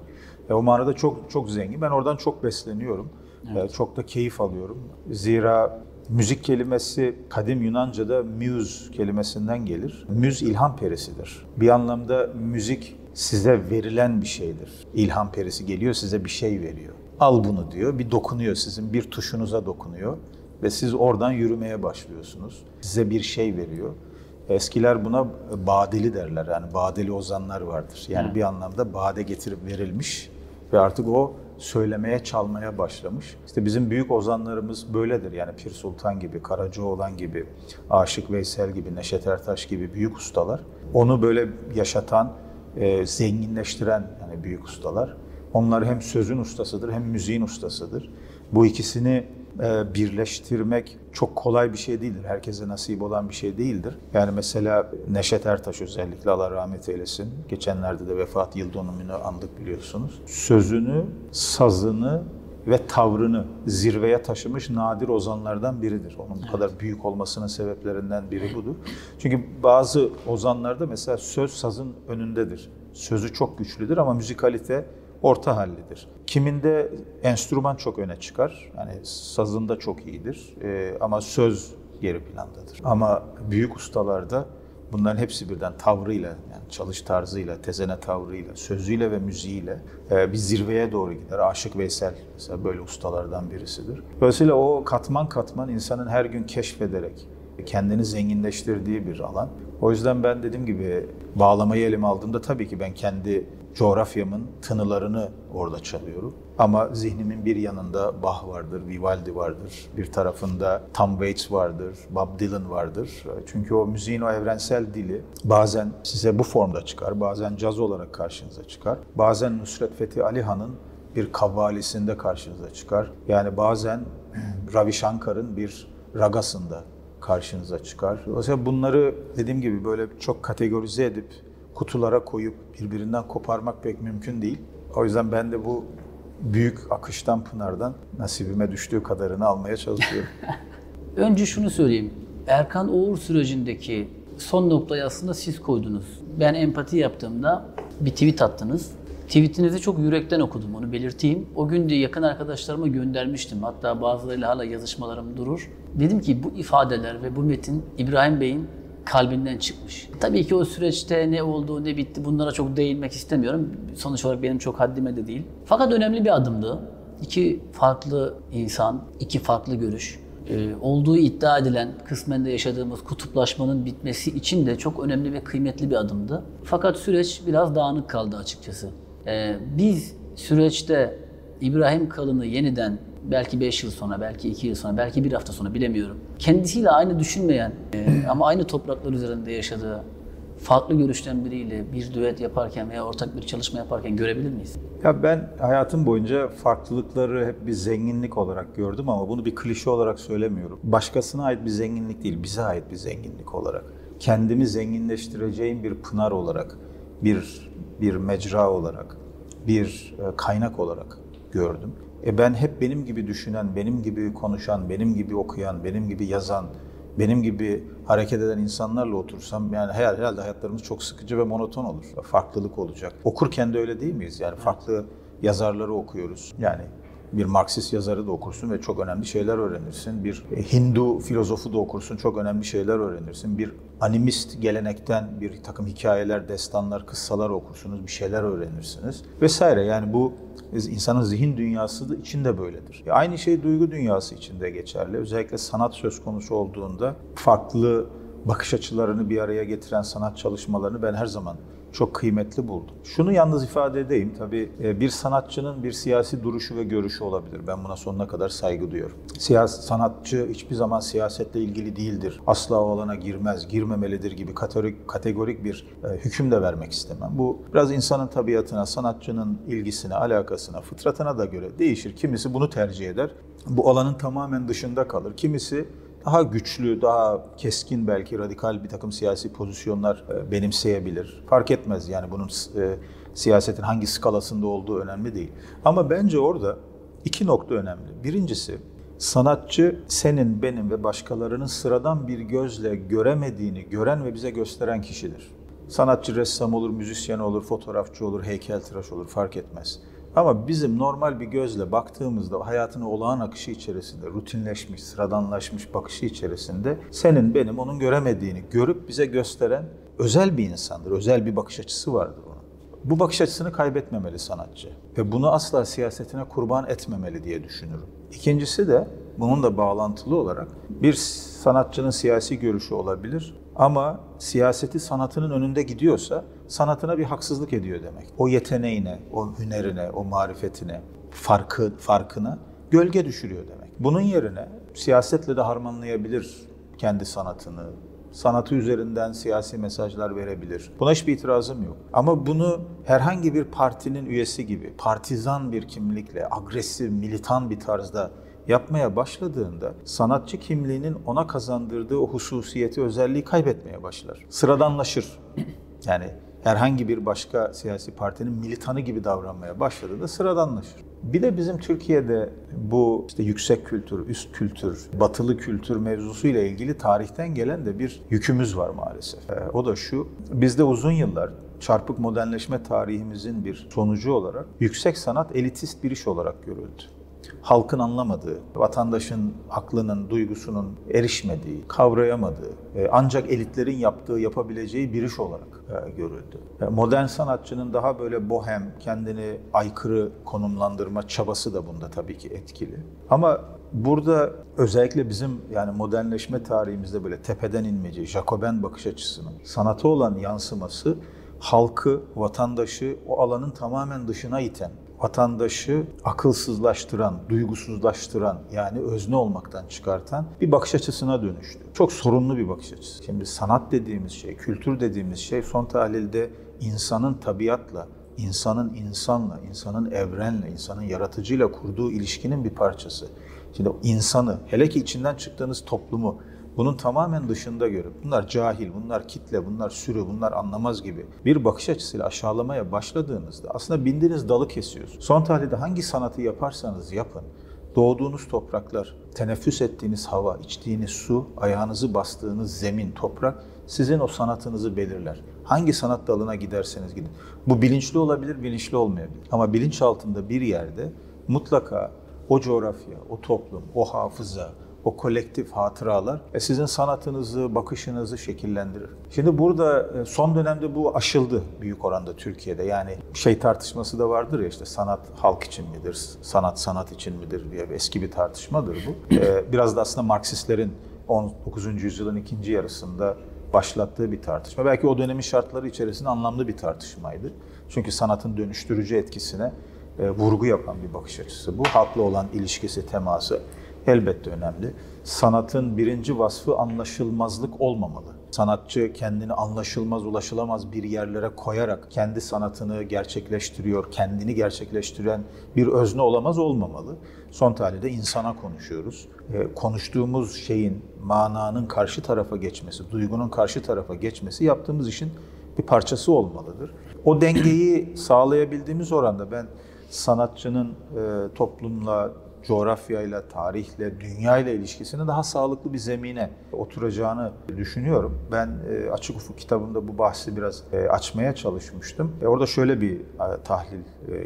Ve o manada çok çok zengin. Ben oradan çok besleniyorum. Evet. Çok da keyif alıyorum. Zira müzik kelimesi kadim Yunanca'da muse kelimesinden gelir. Müz ilham perisidir. Bir anlamda müzik size verilen bir şeydir. İlham perisi geliyor size bir şey veriyor. Al bunu diyor. Bir dokunuyor sizin bir tuşunuza dokunuyor ve siz oradan yürümeye başlıyorsunuz. Size bir şey veriyor. Eskiler buna badeli derler. Yani badeli ozanlar vardır. Yani Hı. bir anlamda bade getirip verilmiş ve artık o söylemeye, çalmaya başlamış. İşte bizim büyük ozanlarımız böyledir. Yani Pir Sultan gibi, Karacaoğlan gibi, Aşık Veysel gibi, Neşet Ertaş gibi büyük ustalar. Onu böyle yaşatan, e, zenginleştiren yani büyük ustalar. Onlar hem sözün ustasıdır hem müziğin ustasıdır. Bu ikisini birleştirmek çok kolay bir şey değildir. Herkese nasip olan bir şey değildir. Yani mesela Neşet Ertaş özellikle Allah rahmet eylesin. Geçenlerde de vefat yıl dönümünü andık biliyorsunuz. Sözünü, sazını ve tavrını zirveye taşımış nadir ozanlardan biridir. Onun bu kadar büyük olmasının sebeplerinden biri budur. Çünkü bazı ozanlarda mesela söz sazın önündedir. Sözü çok güçlüdür ama müzikalite orta hallidir. Kiminde enstrüman çok öne çıkar. Yani sazında çok iyidir. E, ama söz geri plandadır. Ama büyük ustalarda bunların hepsi birden tavrıyla, yani çalış tarzıyla, tezene tavrıyla, sözüyle ve müziğiyle e, bir zirveye doğru gider. Aşık Veysel mesela böyle ustalardan birisidir. Dolayısıyla o katman katman insanın her gün keşfederek, kendini zenginleştirdiği bir alan. O yüzden ben dediğim gibi bağlamayı elime aldığımda tabii ki ben kendi coğrafyamın tınılarını orada çalıyorum. Ama zihnimin bir yanında Bach vardır, Vivaldi vardır. Bir tarafında Tom Waits vardır, Bob Dylan vardır. Çünkü o müziğin o evrensel dili bazen size bu formda çıkar, bazen caz olarak karşınıza çıkar. Bazen Nusret Fethi Alihan'ın bir kavvalisinde karşınıza çıkar. Yani bazen Ravi Shankar'ın bir ragasında karşınıza çıkar. Dolayısıyla bunları dediğim gibi böyle çok kategorize edip kutulara koyup birbirinden koparmak pek mümkün değil. O yüzden ben de bu büyük akıştan Pınar'dan nasibime düştüğü kadarını almaya çalışıyorum. Önce şunu söyleyeyim. Erkan Oğur sürecindeki son noktayı aslında siz koydunuz. Ben empati yaptığımda bir tweet attınız. Tweetinizi çok yürekten okudum onu belirteyim. O gün de yakın arkadaşlarıma göndermiştim. Hatta bazılarıyla hala yazışmalarım durur. Dedim ki bu ifadeler ve bu metin İbrahim Bey'in kalbinden çıkmış. Tabii ki o süreçte ne oldu, ne bitti bunlara çok değinmek istemiyorum. Sonuç olarak benim çok haddime de değil. Fakat önemli bir adımdı. İki farklı insan, iki farklı görüş. Ee, olduğu iddia edilen kısmen de yaşadığımız kutuplaşmanın bitmesi için de çok önemli ve kıymetli bir adımdı. Fakat süreç biraz dağınık kaldı açıkçası. Ee, biz süreçte İbrahim Kalın'ı yeniden belki 5 yıl sonra, belki 2 yıl sonra, belki bir hafta sonra bilemiyorum. Kendisiyle aynı düşünmeyen e, ama aynı topraklar üzerinde yaşadığı farklı görüşten biriyle bir düet yaparken veya ortak bir çalışma yaparken görebilir miyiz? Ya ben hayatım boyunca farklılıkları hep bir zenginlik olarak gördüm ama bunu bir klişe olarak söylemiyorum. Başkasına ait bir zenginlik değil, bize ait bir zenginlik olarak. Kendimi zenginleştireceğim bir pınar olarak, bir bir mecra olarak, bir e, kaynak olarak gördüm. E ben hep benim gibi düşünen, benim gibi konuşan, benim gibi okuyan, benim gibi yazan, benim gibi hareket eden insanlarla otursam yani herhalde hayatlarımız çok sıkıcı ve monoton olur. Farklılık olacak. Okurken de öyle değil miyiz? Yani farklı yazarları okuyoruz. Yani bir Marksist yazarı da okursun ve çok önemli şeyler öğrenirsin. Bir Hindu filozofu da okursun, çok önemli şeyler öğrenirsin. Bir animist gelenekten bir takım hikayeler, destanlar, kıssalar okursunuz, bir şeyler öğrenirsiniz vesaire. Yani bu insanın zihin dünyası da içinde böyledir. Aynı şey duygu dünyası içinde geçerli. Özellikle sanat söz konusu olduğunda farklı bakış açılarını bir araya getiren sanat çalışmalarını ben her zaman çok kıymetli buldum. Şunu yalnız ifade edeyim. Tabii e, bir sanatçının bir siyasi duruşu ve görüşü olabilir. Ben buna sonuna kadar saygı duyuyorum. Siyasi sanatçı hiçbir zaman siyasetle ilgili değildir. Asla o alana girmez, girmemelidir gibi kategorik, kategorik bir e, hüküm de vermek istemem. Bu biraz insanın tabiatına, sanatçının ilgisine, alakasına, fıtratına da göre değişir. Kimisi bunu tercih eder. Bu alanın tamamen dışında kalır. Kimisi daha güçlü, daha keskin belki radikal bir takım siyasi pozisyonlar e, benimseyebilir. Fark etmez yani bunun e, siyasetin hangi skalasında olduğu önemli değil. Ama bence orada iki nokta önemli. Birincisi sanatçı senin, benim ve başkalarının sıradan bir gözle göremediğini gören ve bize gösteren kişidir. Sanatçı ressam olur, müzisyen olur, fotoğrafçı olur, heykeltıraş olur fark etmez. Ama bizim normal bir gözle baktığımızda hayatın olağan akışı içerisinde, rutinleşmiş, sıradanlaşmış bakışı içerisinde senin benim onun göremediğini görüp bize gösteren özel bir insandır. Özel bir bakış açısı vardır onun. Bu bakış açısını kaybetmemeli sanatçı ve bunu asla siyasetine kurban etmemeli diye düşünürüm. İkincisi de bunun da bağlantılı olarak bir sanatçının siyasi görüşü olabilir ama siyaseti sanatının önünde gidiyorsa sanatına bir haksızlık ediyor demek. O yeteneğine, o hünerine, o marifetine, farkı, farkına gölge düşürüyor demek. Bunun yerine siyasetle de harmanlayabilir kendi sanatını, sanatı üzerinden siyasi mesajlar verebilir. Buna hiçbir itirazım yok. Ama bunu herhangi bir partinin üyesi gibi partizan bir kimlikle, agresif, militan bir tarzda yapmaya başladığında sanatçı kimliğinin ona kazandırdığı o hususiyeti, özelliği kaybetmeye başlar. Sıradanlaşır. Yani herhangi bir başka siyasi partinin militanı gibi davranmaya başladığında sıradanlaşır. Bir de bizim Türkiye'de bu işte yüksek kültür, üst kültür, batılı kültür mevzusuyla ilgili tarihten gelen de bir yükümüz var maalesef. Ee, o da şu, bizde uzun yıllar çarpık modernleşme tarihimizin bir sonucu olarak yüksek sanat elitist bir iş olarak görüldü halkın anlamadığı, vatandaşın aklının, duygusunun erişmediği, kavrayamadığı, e, ancak elitlerin yaptığı, yapabileceği bir iş olarak e, görüldü. E, modern sanatçının daha böyle bohem, kendini aykırı konumlandırma çabası da bunda tabii ki etkili. Ama burada özellikle bizim yani modernleşme tarihimizde böyle tepeden inmeci, Jacoben bakış açısının sanata olan yansıması halkı, vatandaşı o alanın tamamen dışına iten, vatandaşı akılsızlaştıran, duygusuzlaştıran yani özne olmaktan çıkartan bir bakış açısına dönüştü. Çok sorunlu bir bakış açısı. Şimdi sanat dediğimiz şey, kültür dediğimiz şey son tahlilde insanın tabiatla, insanın insanla, insanın evrenle, insanın yaratıcıyla kurduğu ilişkinin bir parçası. Şimdi insanı, hele ki içinden çıktığınız toplumu bunun tamamen dışında görüp bunlar cahil, bunlar kitle, bunlar sürü, bunlar anlamaz gibi bir bakış açısıyla aşağılamaya başladığınızda aslında bindiğiniz dalı kesiyorsunuz. Son tahlilde hangi sanatı yaparsanız yapın, doğduğunuz topraklar, teneffüs ettiğiniz hava, içtiğiniz su, ayağınızı bastığınız zemin, toprak sizin o sanatınızı belirler. Hangi sanat dalına giderseniz gidin. Bu bilinçli olabilir, bilinçli olmayabilir. Ama bilinç altında bir yerde mutlaka o coğrafya, o toplum, o hafıza, o kolektif hatıralar e, sizin sanatınızı, bakışınızı şekillendirir. Şimdi burada e, son dönemde bu aşıldı büyük oranda Türkiye'de. Yani şey tartışması da vardır ya işte sanat halk için midir, sanat sanat için midir diye eski bir tartışmadır bu. E, biraz da aslında Marksistlerin 19. yüzyılın ikinci yarısında başlattığı bir tartışma. Belki o dönemin şartları içerisinde anlamlı bir tartışmaydı. Çünkü sanatın dönüştürücü etkisine vurgu yapan bir bakış açısı bu. Halkla olan ilişkisi, teması elbette önemli. Sanatın birinci vasfı anlaşılmazlık olmamalı. Sanatçı kendini anlaşılmaz, ulaşılamaz bir yerlere koyarak kendi sanatını gerçekleştiriyor, kendini gerçekleştiren bir özne olamaz olmamalı. Son tahlilde insana konuşuyoruz. E, konuştuğumuz şeyin, mananın karşı tarafa geçmesi, duygunun karşı tarafa geçmesi yaptığımız işin bir parçası olmalıdır. O dengeyi sağlayabildiğimiz oranda ben sanatçının e, toplumla, coğrafyayla, tarihle, dünyayla ilişkisini daha sağlıklı bir zemine oturacağını düşünüyorum. Ben e, Açık Ufuk kitabında bu bahsi biraz e, açmaya çalışmıştım. E, orada şöyle bir tahlil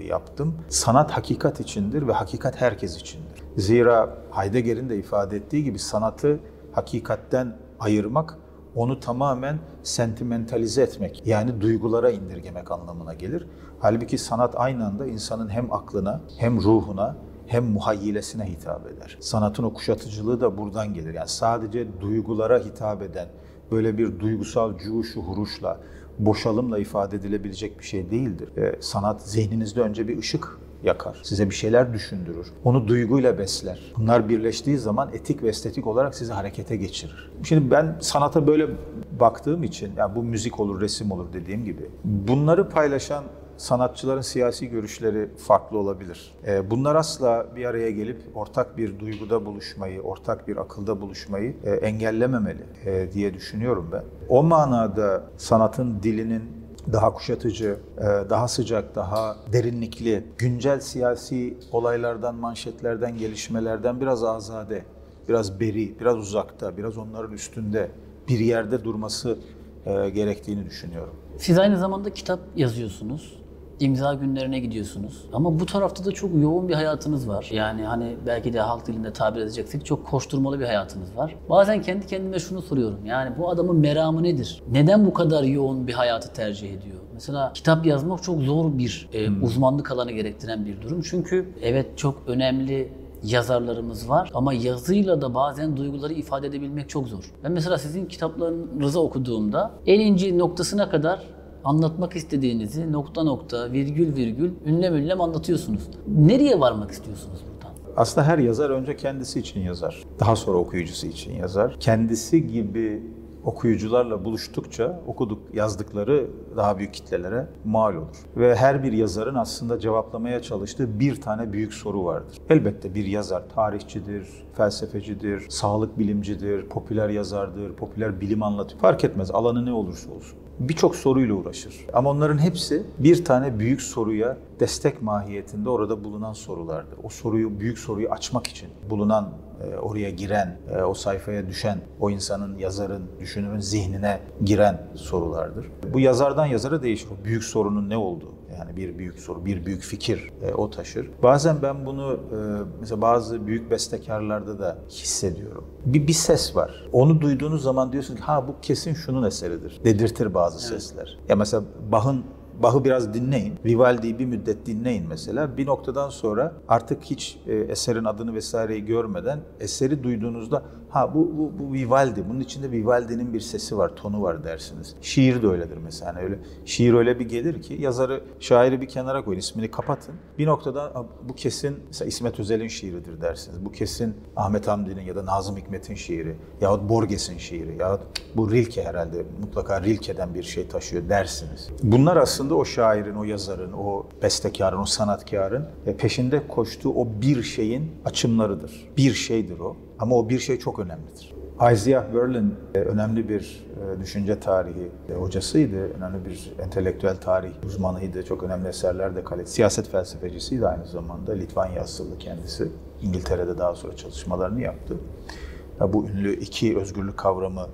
yaptım. Sanat hakikat içindir ve hakikat herkes içindir. Zira Heidegger'in de ifade ettiği gibi sanatı hakikatten ayırmak onu tamamen sentimentalize etmek yani duygulara indirgemek anlamına gelir. Halbuki sanat aynı anda insanın hem aklına hem ruhuna hem muhayyilesine hitap eder. Sanatın o kuşatıcılığı da buradan gelir. Yani sadece duygulara hitap eden, böyle bir duygusal cuşu huruşla, boşalımla ifade edilebilecek bir şey değildir. E, sanat zihninizde önce bir ışık yakar. Size bir şeyler düşündürür. Onu duyguyla besler. Bunlar birleştiği zaman etik ve estetik olarak sizi harekete geçirir. Şimdi ben sanata böyle baktığım için, yani bu müzik olur, resim olur dediğim gibi, bunları paylaşan sanatçıların siyasi görüşleri farklı olabilir. Ee, bunlar asla bir araya gelip ortak bir duyguda buluşmayı, ortak bir akılda buluşmayı e, engellememeli e, diye düşünüyorum ben. O manada sanatın dilinin daha kuşatıcı, e, daha sıcak, daha derinlikli, güncel siyasi olaylardan, manşetlerden, gelişmelerden biraz azade, biraz beri, biraz uzakta, biraz onların üstünde bir yerde durması gerektiğini düşünüyorum. Siz aynı zamanda kitap yazıyorsunuz imza günlerine gidiyorsunuz. Ama bu tarafta da çok yoğun bir hayatınız var. Yani hani belki de halk dilinde tabir edeceksek çok koşturmalı bir hayatınız var. Bazen kendi kendime şunu soruyorum. Yani bu adamın meramı nedir? Neden bu kadar yoğun bir hayatı tercih ediyor? Mesela kitap yazmak çok zor bir e, hmm. uzmanlık alanı gerektiren bir durum. Çünkü evet çok önemli yazarlarımız var ama yazıyla da bazen duyguları ifade edebilmek çok zor. Ben mesela sizin kitaplarınızı okuduğumda en ince noktasına kadar anlatmak istediğinizi nokta nokta, virgül virgül, ünlem ünlem anlatıyorsunuz. Nereye varmak istiyorsunuz buradan? Aslında her yazar önce kendisi için yazar. Daha sonra okuyucusu için yazar. Kendisi gibi okuyucularla buluştukça okuduk yazdıkları daha büyük kitlelere mal olur. Ve her bir yazarın aslında cevaplamaya çalıştığı bir tane büyük soru vardır. Elbette bir yazar tarihçidir, felsefecidir, sağlık bilimcidir, popüler yazardır, popüler bilim anlatıyor. Fark etmez alanı ne olursa olsun birçok soruyla uğraşır. Ama onların hepsi bir tane büyük soruya destek mahiyetinde orada bulunan sorulardır. O soruyu, büyük soruyu açmak için bulunan, e, oraya giren, e, o sayfaya düşen, o insanın, yazarın, düşünürün zihnine giren sorulardır. Bu yazardan yazara değişir. Büyük sorunun ne olduğu. Yani bir büyük soru, bir büyük fikir e, o taşır. Bazen ben bunu e, mesela bazı büyük bestekarlarda da hissediyorum. Bir, bir ses var. Onu duyduğunuz zaman diyorsun ki ha bu kesin şunun eseridir. Dedirtir bazı evet. sesler. Ya mesela Bach'ın Bach'ı biraz dinleyin. Vivaldi'yi bir müddet dinleyin mesela. Bir noktadan sonra artık hiç e, eserin adını vesaireyi görmeden eseri duyduğunuzda ha bu, bu, bu Vivaldi. Bunun içinde Vivaldi'nin bir sesi var, tonu var dersiniz. Şiir de öyledir mesela. Hani öyle şiir öyle bir gelir ki yazarı, şairi bir kenara koyun, ismini kapatın. Bir noktada bu kesin mesela İsmet Özel'in şiiridir dersiniz. Bu kesin Ahmet Hamdi'nin ya da Nazım Hikmet'in şiiri yahut Borges'in şiiri yahut bu Rilke herhalde mutlaka Rilke'den bir şey taşıyor dersiniz. Bunlar aslında o şairin, o yazarın, o bestekarın, o sanatkarın e, peşinde koştuğu o bir şeyin açımlarıdır. Bir şeydir o ama o bir şey çok önemlidir. Isaiah Berlin e, önemli bir e, düşünce tarihi hocasıydı, önemli bir entelektüel tarih uzmanıydı, çok önemli eserler de kaleti. Siyaset felsefecisiydi aynı zamanda, Litvanya asıllı kendisi. İngiltere'de daha sonra çalışmalarını yaptı. Bu ünlü iki özgürlük kavramı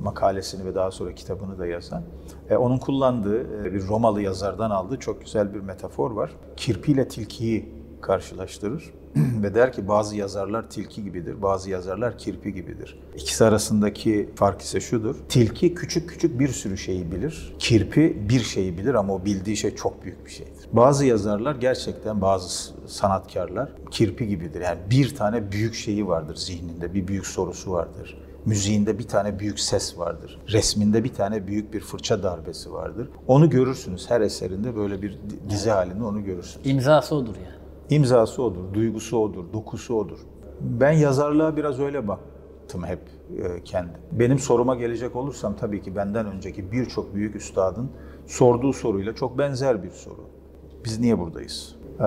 makalesini ve daha sonra kitabını da yazan. E, onun kullandığı e, bir Romalı yazardan aldığı çok güzel bir metafor var. Kirpiyle tilkiyi karşılaştırır ve der ki bazı yazarlar tilki gibidir, bazı yazarlar kirpi gibidir. İkisi arasındaki fark ise şudur. Tilki küçük küçük bir sürü şeyi bilir. Kirpi bir şeyi bilir ama o bildiği şey çok büyük bir şeydir. Bazı yazarlar gerçekten bazı sanatkarlar kirpi gibidir. Yani bir tane büyük şeyi vardır zihninde, bir büyük sorusu vardır. Müziğinde bir tane büyük ses vardır. Resminde bir tane büyük bir fırça darbesi vardır. Onu görürsünüz her eserinde böyle bir dizi halinde onu görürsünüz. İmzası odur yani. İmzası odur, duygusu odur, dokusu odur. Ben yazarlığa biraz öyle baktım hep e, kendim. Benim soruma gelecek olursam tabii ki benden önceki birçok büyük üstadın sorduğu soruyla çok benzer bir soru. Biz niye buradayız? E,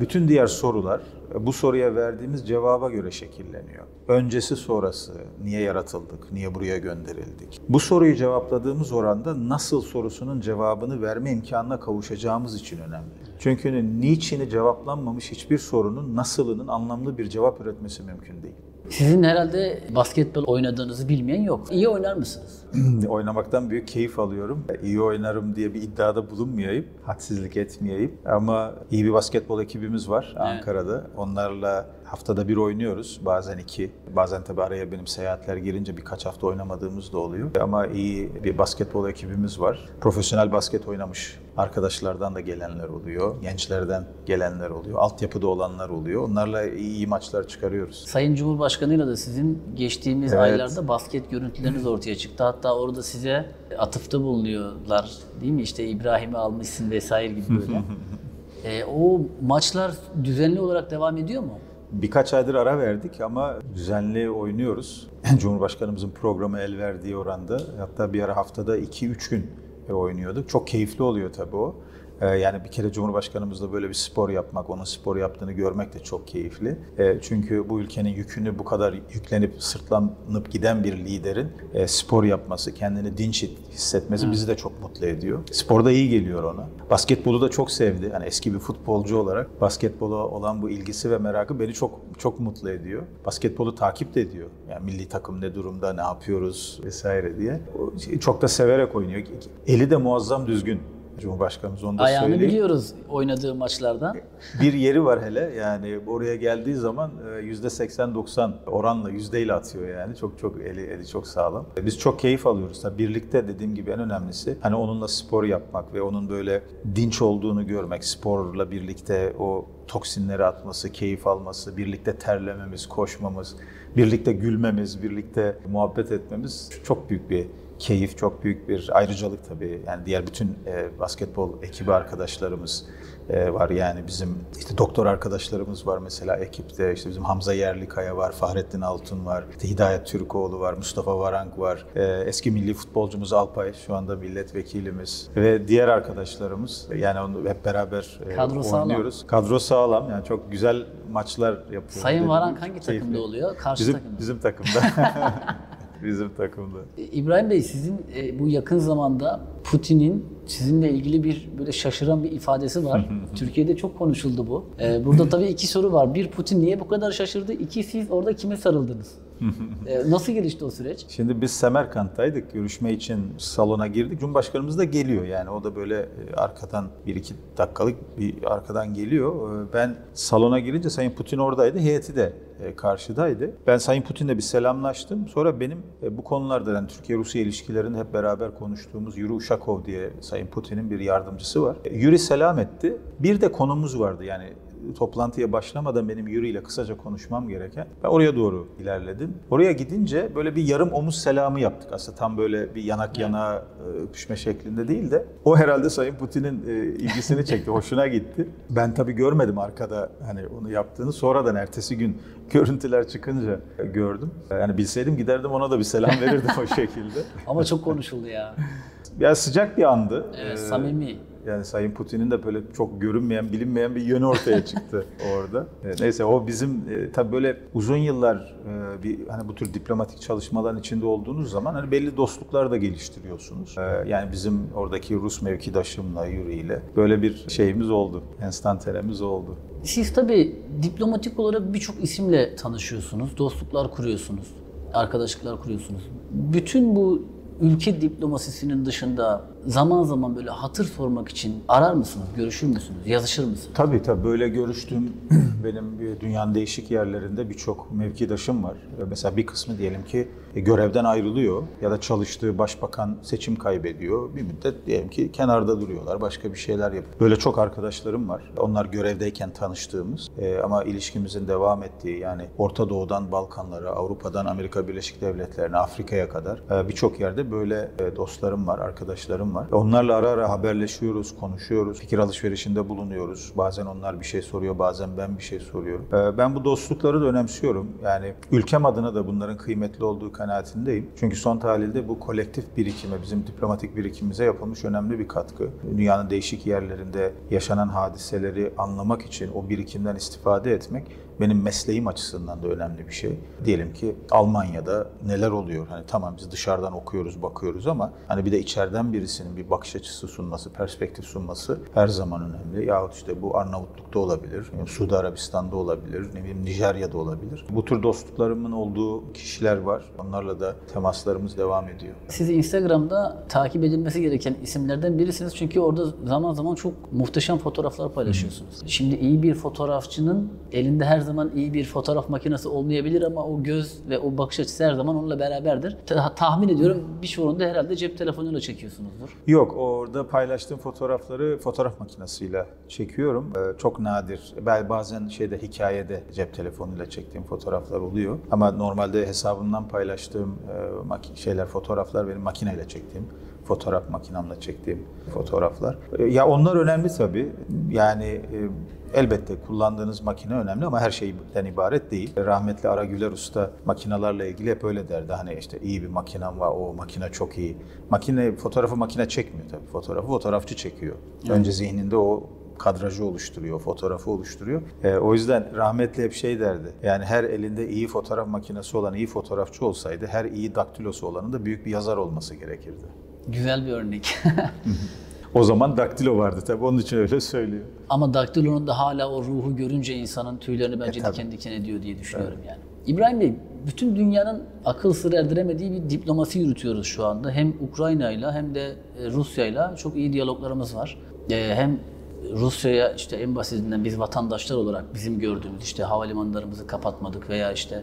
bütün diğer sorular bu soruya verdiğimiz cevaba göre şekilleniyor. Öncesi sonrası, niye yaratıldık, niye buraya gönderildik? Bu soruyu cevapladığımız oranda nasıl sorusunun cevabını verme imkanına kavuşacağımız için önemli. Çünkü niçini cevaplanmamış hiçbir sorunun nasılının anlamlı bir cevap üretmesi mümkün değil. Sizin herhalde basketbol oynadığınızı bilmeyen yok. İyi oynar mısınız? Oynamaktan büyük keyif alıyorum. İyi oynarım diye bir iddiada bulunmayayım, hadsizlik etmeyeyim. Ama iyi bir basketbol ekibimiz var Ankara'da. Onlarla haftada bir oynuyoruz. Bazen iki. Bazen tabii araya benim seyahatler girince birkaç hafta oynamadığımız da oluyor. Ama iyi bir basketbol ekibimiz var. Profesyonel basket oynamış arkadaşlardan da gelenler oluyor. Gençlerden gelenler oluyor. Altyapıda olanlar oluyor. Onlarla iyi, iyi maçlar çıkarıyoruz. Sayın Cumhurbaşkanı'yla da sizin geçtiğimiz Evet. aylarda basket görüntüleriniz ortaya çıktı. Hatta orada size atıfta bulunuyorlar değil mi? İşte İbrahim'i almışsın vesaire gibi böyle. E, o maçlar düzenli olarak devam ediyor mu? Birkaç aydır ara verdik ama düzenli oynuyoruz. Cumhurbaşkanımızın programı el verdiği oranda. Hatta bir ara haftada 2-3 gün oynuyorduk. Çok keyifli oluyor tabii o. Ee, Yani bir kere Cumhurbaşkanımızla böyle bir spor yapmak, onun spor yaptığını görmek de çok keyifli. Ee, Çünkü bu ülkenin yükünü bu kadar yüklenip sırtlanıp giden bir liderin e, spor yapması, kendini dinç hissetmesi bizi de çok mutlu ediyor. Spor da iyi geliyor ona. Basketbolu da çok sevdi. Yani eski bir futbolcu olarak basketbola olan bu ilgisi ve merakı beni çok çok mutlu ediyor. Basketbolu takip de ediyor. Yani milli takım ne durumda, ne yapıyoruz vesaire diye. Çok da severek oynuyor. Eli de muazzam düzgün. Cumhurbaşkanımız onu da Ayağını söyleyeyim. biliyoruz oynadığı maçlarda. Bir yeri var hele yani oraya geldiği zaman e, yüzde 80-90 oranla yüzdeyle atıyor yani çok çok eli eli çok sağlam. Biz çok keyif alıyoruz tabii birlikte dediğim gibi en önemlisi hani onunla spor yapmak ve onun böyle dinç olduğunu görmek sporla birlikte o toksinleri atması, keyif alması, birlikte terlememiz, koşmamız, birlikte gülmemiz, birlikte muhabbet etmemiz çok büyük bir keyif, çok büyük bir ayrıcalık tabii. Yani diğer bütün e, basketbol ekibi arkadaşlarımız e, var. Yani bizim işte doktor arkadaşlarımız var mesela ekipte. İşte bizim Hamza Yerlikaya var, Fahrettin Altun var, işte Hidayet Türkoğlu var, Mustafa Varank var. E, eski milli futbolcumuz Alpay şu anda milletvekilimiz ve diğer arkadaşlarımız. Yani onu hep beraber e, Kadro sağlam. oynuyoruz. Kadro sağlam. Yani çok güzel maçlar yapıyoruz. Sayın Varank hangi takımda oluyor? Karşı Bizim, takımda. bizim takımda. bizim takımda. İbrahim Bey sizin e, bu yakın zamanda Putin'in sizinle ilgili bir böyle şaşıran bir ifadesi var. Türkiye'de çok konuşuldu bu. E, burada tabii iki soru var. Bir Putin niye bu kadar şaşırdı? İki siz orada kime sarıldınız? E, nasıl gelişti o süreç? Şimdi biz Semerkant'taydık. Görüşme için salona girdik. Cumhurbaşkanımız da geliyor. Yani o da böyle e, arkadan bir iki dakikalık bir arkadan geliyor. E, Ben salona girince Sayın Putin oradaydı. Heyeti de e, karşıdaydı. Ben Sayın Putin'le bir selamlaştım. Sonra benim bu konularda yani Türkiye-Rusya ilişkilerini hep beraber konuştuğumuz Yürü Uşak Ushakov diye Sayın Putin'in bir yardımcısı var. Yuri selam etti. Bir de konumuz vardı yani toplantıya başlamadan benim Yuri ile kısaca konuşmam gereken. Ben oraya doğru ilerledim. Oraya gidince böyle bir yarım omuz selamı yaptık. Aslında tam böyle bir yanak yana e, öpüşme şeklinde değil de o herhalde Sayın Putin'in e, ilgisini çekti, hoşuna gitti. Ben tabii görmedim arkada hani onu yaptığını. Sonradan ertesi gün görüntüler çıkınca gördüm. Yani bilseydim giderdim ona da bir selam verirdim o şekilde. Ama çok konuşuldu ya. Ya sıcak bir andı. Evet, Ee, samimi. Yani Sayın Putin'in de böyle çok görünmeyen, bilinmeyen bir yönü ortaya çıktı orada. Evet, Neyse o bizim e, tabii böyle uzun yıllar e, bir hani bu tür diplomatik çalışmaların içinde olduğunuz zaman hani belli dostluklar da geliştiriyorsunuz. E, yani bizim oradaki Rus mevkidaşımla, Yuri ile böyle bir şeyimiz oldu. Enstantanemiz oldu. Siz tabii diplomatik olarak birçok isimle tanışıyorsunuz, dostluklar kuruyorsunuz, arkadaşlıklar kuruyorsunuz. Bütün bu ülke diplomasisinin dışında zaman zaman böyle hatır sormak için arar mısınız, görüşür müsünüz, yazışır mısınız? Tabii tabii böyle görüştüğüm benim dünyanın değişik yerlerinde birçok mevkidaşım var. Mesela bir kısmı diyelim ki e, görevden ayrılıyor ya da çalıştığı başbakan seçim kaybediyor. Bir müddet diyelim ki kenarda duruyorlar, başka bir şeyler yapıyor. Böyle çok arkadaşlarım var. Onlar görevdeyken tanıştığımız e, ama ilişkimizin devam ettiği yani Orta Doğu'dan Balkanlara, Avrupa'dan Amerika Birleşik Devletleri'ne, Afrika'ya kadar e, birçok yerde böyle dostlarım var, arkadaşlarım var. Onlarla ara ara haberleşiyoruz, konuşuyoruz, fikir alışverişinde bulunuyoruz. Bazen onlar bir şey soruyor, bazen ben bir şey soruyorum. E, Ben bu dostlukları da önemsiyorum. Yani ülkem adına da bunların kıymetli olduğu kanaatindeyim. Çünkü son tahlilde bu kolektif birikime, bizim diplomatik birikimimize yapılmış önemli bir katkı. Dünyanın değişik yerlerinde yaşanan hadiseleri anlamak için o birikimden istifade etmek benim mesleğim açısından da önemli bir şey. Diyelim ki Almanya'da neler oluyor? Hani tamam biz dışarıdan okuyoruz, bakıyoruz ama hani bir de içeriden birisinin bir bakış açısı sunması, perspektif sunması her zaman önemli. Yahut işte bu Arnavutluk'ta olabilir, yani Suudi Arabistan'da olabilir, ne bileyim Nijerya'da olabilir. Bu tür dostluklarımın olduğu kişiler var. Onlarla da temaslarımız devam ediyor. Siz Instagram'da takip edilmesi gereken isimlerden birisiniz çünkü orada zaman zaman çok muhteşem fotoğraflar paylaşıyorsunuz. Şimdi iyi bir fotoğrafçının elinde her zaman iyi bir fotoğraf makinesi olmayabilir ama o göz ve o bakış açısı her zaman onunla beraberdir. Ta- tahmin ediyorum birçoğunu da herhalde cep telefonuyla çekiyorsunuzdur. Yok orada paylaştığım fotoğrafları fotoğraf makinesiyle çekiyorum. Ee, çok nadir. Ben bazen şeyde hikayede cep telefonuyla çektiğim fotoğraflar oluyor. Ama normalde hesabımdan paylaştığım e, şeyler fotoğraflar benim makineyle çektiğim fotoğraf makinamla çektiğim fotoğraflar. E, Ya onlar önemli tabii. Yani e, elbette kullandığınız makine önemli ama her şeyden ibaret değil. Rahmetli Ara Güler Usta makinalarla ilgili hep öyle derdi. Hani işte iyi bir makinem var, o makine çok iyi. Makine, fotoğrafı makine çekmiyor tabii. Fotoğrafı fotoğrafçı çekiyor. Önce zihninde o kadrajı oluşturuyor, fotoğrafı oluşturuyor. Ee, o yüzden rahmetli hep şey derdi. Yani her elinde iyi fotoğraf makinesi olan iyi fotoğrafçı olsaydı her iyi daktilosu olanın da büyük bir yazar olması gerekirdi. Güzel bir örnek. O zaman daktilo vardı tabii onun için öyle söylüyor. Ama daktilonun da hala o ruhu görünce insanın tüylerini bence E, tabii. diken diken ediyor diye düşünüyorum yani. İbrahim Bey, bütün dünyanın akıl sır erdiremediği bir diplomasi yürütüyoruz şu anda. Hem Ukrayna'yla hem de e, Rusya'yla çok iyi diyaloglarımız var. E, Hem Rusya'ya işte en basitinden biz vatandaşlar olarak bizim gördüğümüz işte havalimanlarımızı kapatmadık veya işte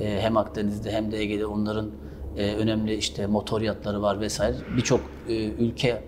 e, hem Akdeniz'de hem de Ege'de onların önemli işte motor yatları var vesaire. Birçok ülke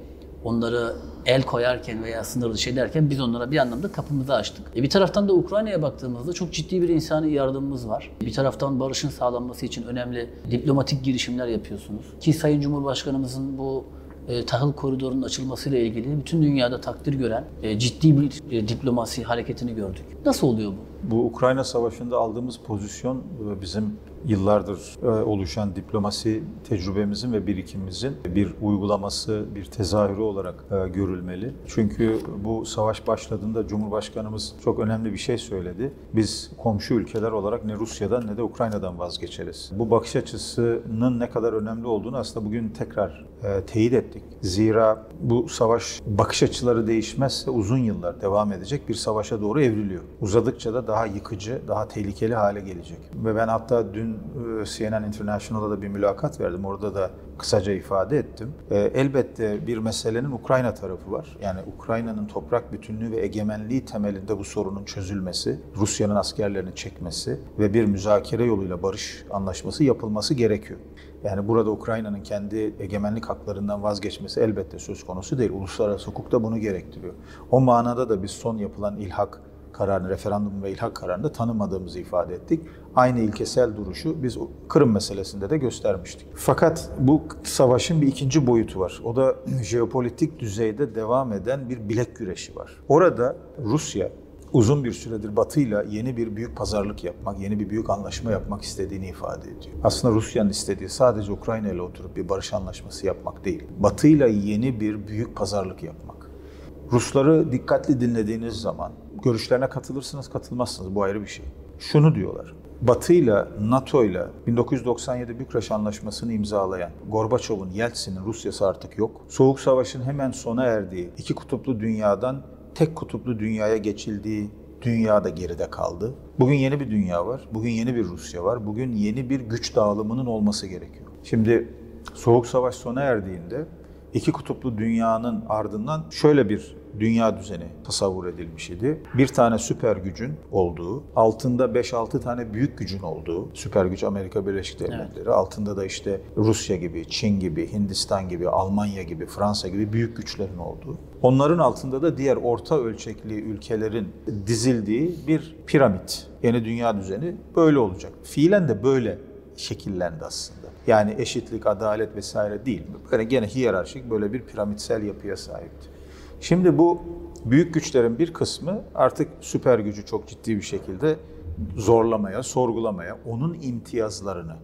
onları el koyarken veya sınır dışı ederken biz onlara bir anlamda kapımızı açtık. E bir taraftan da Ukrayna'ya baktığımızda çok ciddi bir insani yardımımız var. Bir taraftan barışın sağlanması için önemli diplomatik girişimler yapıyorsunuz. Ki Sayın Cumhurbaşkanımızın bu e, tahıl koridorunun açılmasıyla ilgili bütün dünyada takdir gören e, ciddi bir e, diplomasi hareketini gördük. Nasıl oluyor bu? Bu Ukrayna Savaşı'nda aldığımız pozisyon e, bizim yıllardır e, oluşan diplomasi tecrübemizin ve birikimimizin bir uygulaması, bir tezahürü olarak e, görülmeli. Çünkü bu savaş başladığında Cumhurbaşkanımız çok önemli bir şey söyledi. Biz komşu ülkeler olarak ne Rusya'dan ne de Ukrayna'dan vazgeçeriz. Bu bakış açısının ne kadar önemli olduğunu aslında bugün tekrar teyit ettik. Zira bu savaş bakış açıları değişmezse uzun yıllar devam edecek bir savaşa doğru evriliyor. Uzadıkça da daha yıkıcı, daha tehlikeli hale gelecek. Ve ben hatta dün e, CNN International'da da bir mülakat verdim. Orada da kısaca ifade ettim. E, elbette bir meselenin Ukrayna tarafı var. Yani Ukrayna'nın toprak bütünlüğü ve egemenliği temelinde bu sorunun çözülmesi, Rusya'nın askerlerini çekmesi ve bir müzakere yoluyla barış anlaşması yapılması gerekiyor. Yani burada Ukrayna'nın kendi egemenlik haklarından vazgeçmesi elbette söz konusu değil. Uluslararası hukuk da bunu gerektiriyor. O manada da biz son yapılan ilhak kararını, referandum ve ilhak kararında tanımadığımızı ifade ettik. Aynı ilkesel duruşu biz Kırım meselesinde de göstermiştik. Fakat bu savaşın bir ikinci boyutu var. O da jeopolitik düzeyde devam eden bir bilek güreşi var. Orada Rusya uzun bir süredir Batı'yla yeni bir büyük pazarlık yapmak, yeni bir büyük anlaşma yapmak istediğini ifade ediyor. Aslında Rusya'nın istediği sadece Ukrayna ile oturup bir barış anlaşması yapmak değil. Batı'yla yeni bir büyük pazarlık yapmak. Rusları dikkatli dinlediğiniz zaman görüşlerine katılırsınız, katılmazsınız. Bu ayrı bir şey. Şunu diyorlar. Batı ile NATO ile 1997 Bükreş Anlaşması'nı imzalayan Gorbaçov'un, Yeltsin'in Rusya'sı artık yok. Soğuk Savaş'ın hemen sona erdiği iki kutuplu dünyadan tek kutuplu dünyaya geçildiği dünya da geride kaldı. Bugün yeni bir dünya var. Bugün yeni bir Rusya var. Bugün yeni bir güç dağılımının olması gerekiyor. Şimdi Soğuk Savaş sona erdiğinde iki kutuplu dünyanın ardından şöyle bir dünya düzeni tasavvur edilmiş idi. Bir tane süper gücün olduğu, altında 5-6 tane büyük gücün olduğu, süper güç Amerika Birleşik Devletleri, evet. altında da işte Rusya gibi, Çin gibi, Hindistan gibi, Almanya gibi, Fransa gibi büyük güçlerin olduğu. Onların altında da diğer orta ölçekli ülkelerin dizildiği bir piramit. Yeni dünya düzeni böyle olacak. Fiilen de böyle şekillendi aslında. Yani eşitlik, adalet vesaire değil. Böyle gene hiyerarşik böyle bir piramitsel yapıya sahipti. Şimdi bu büyük güçlerin bir kısmı artık süper gücü çok ciddi bir şekilde zorlamaya, sorgulamaya, onun imtiyazlarını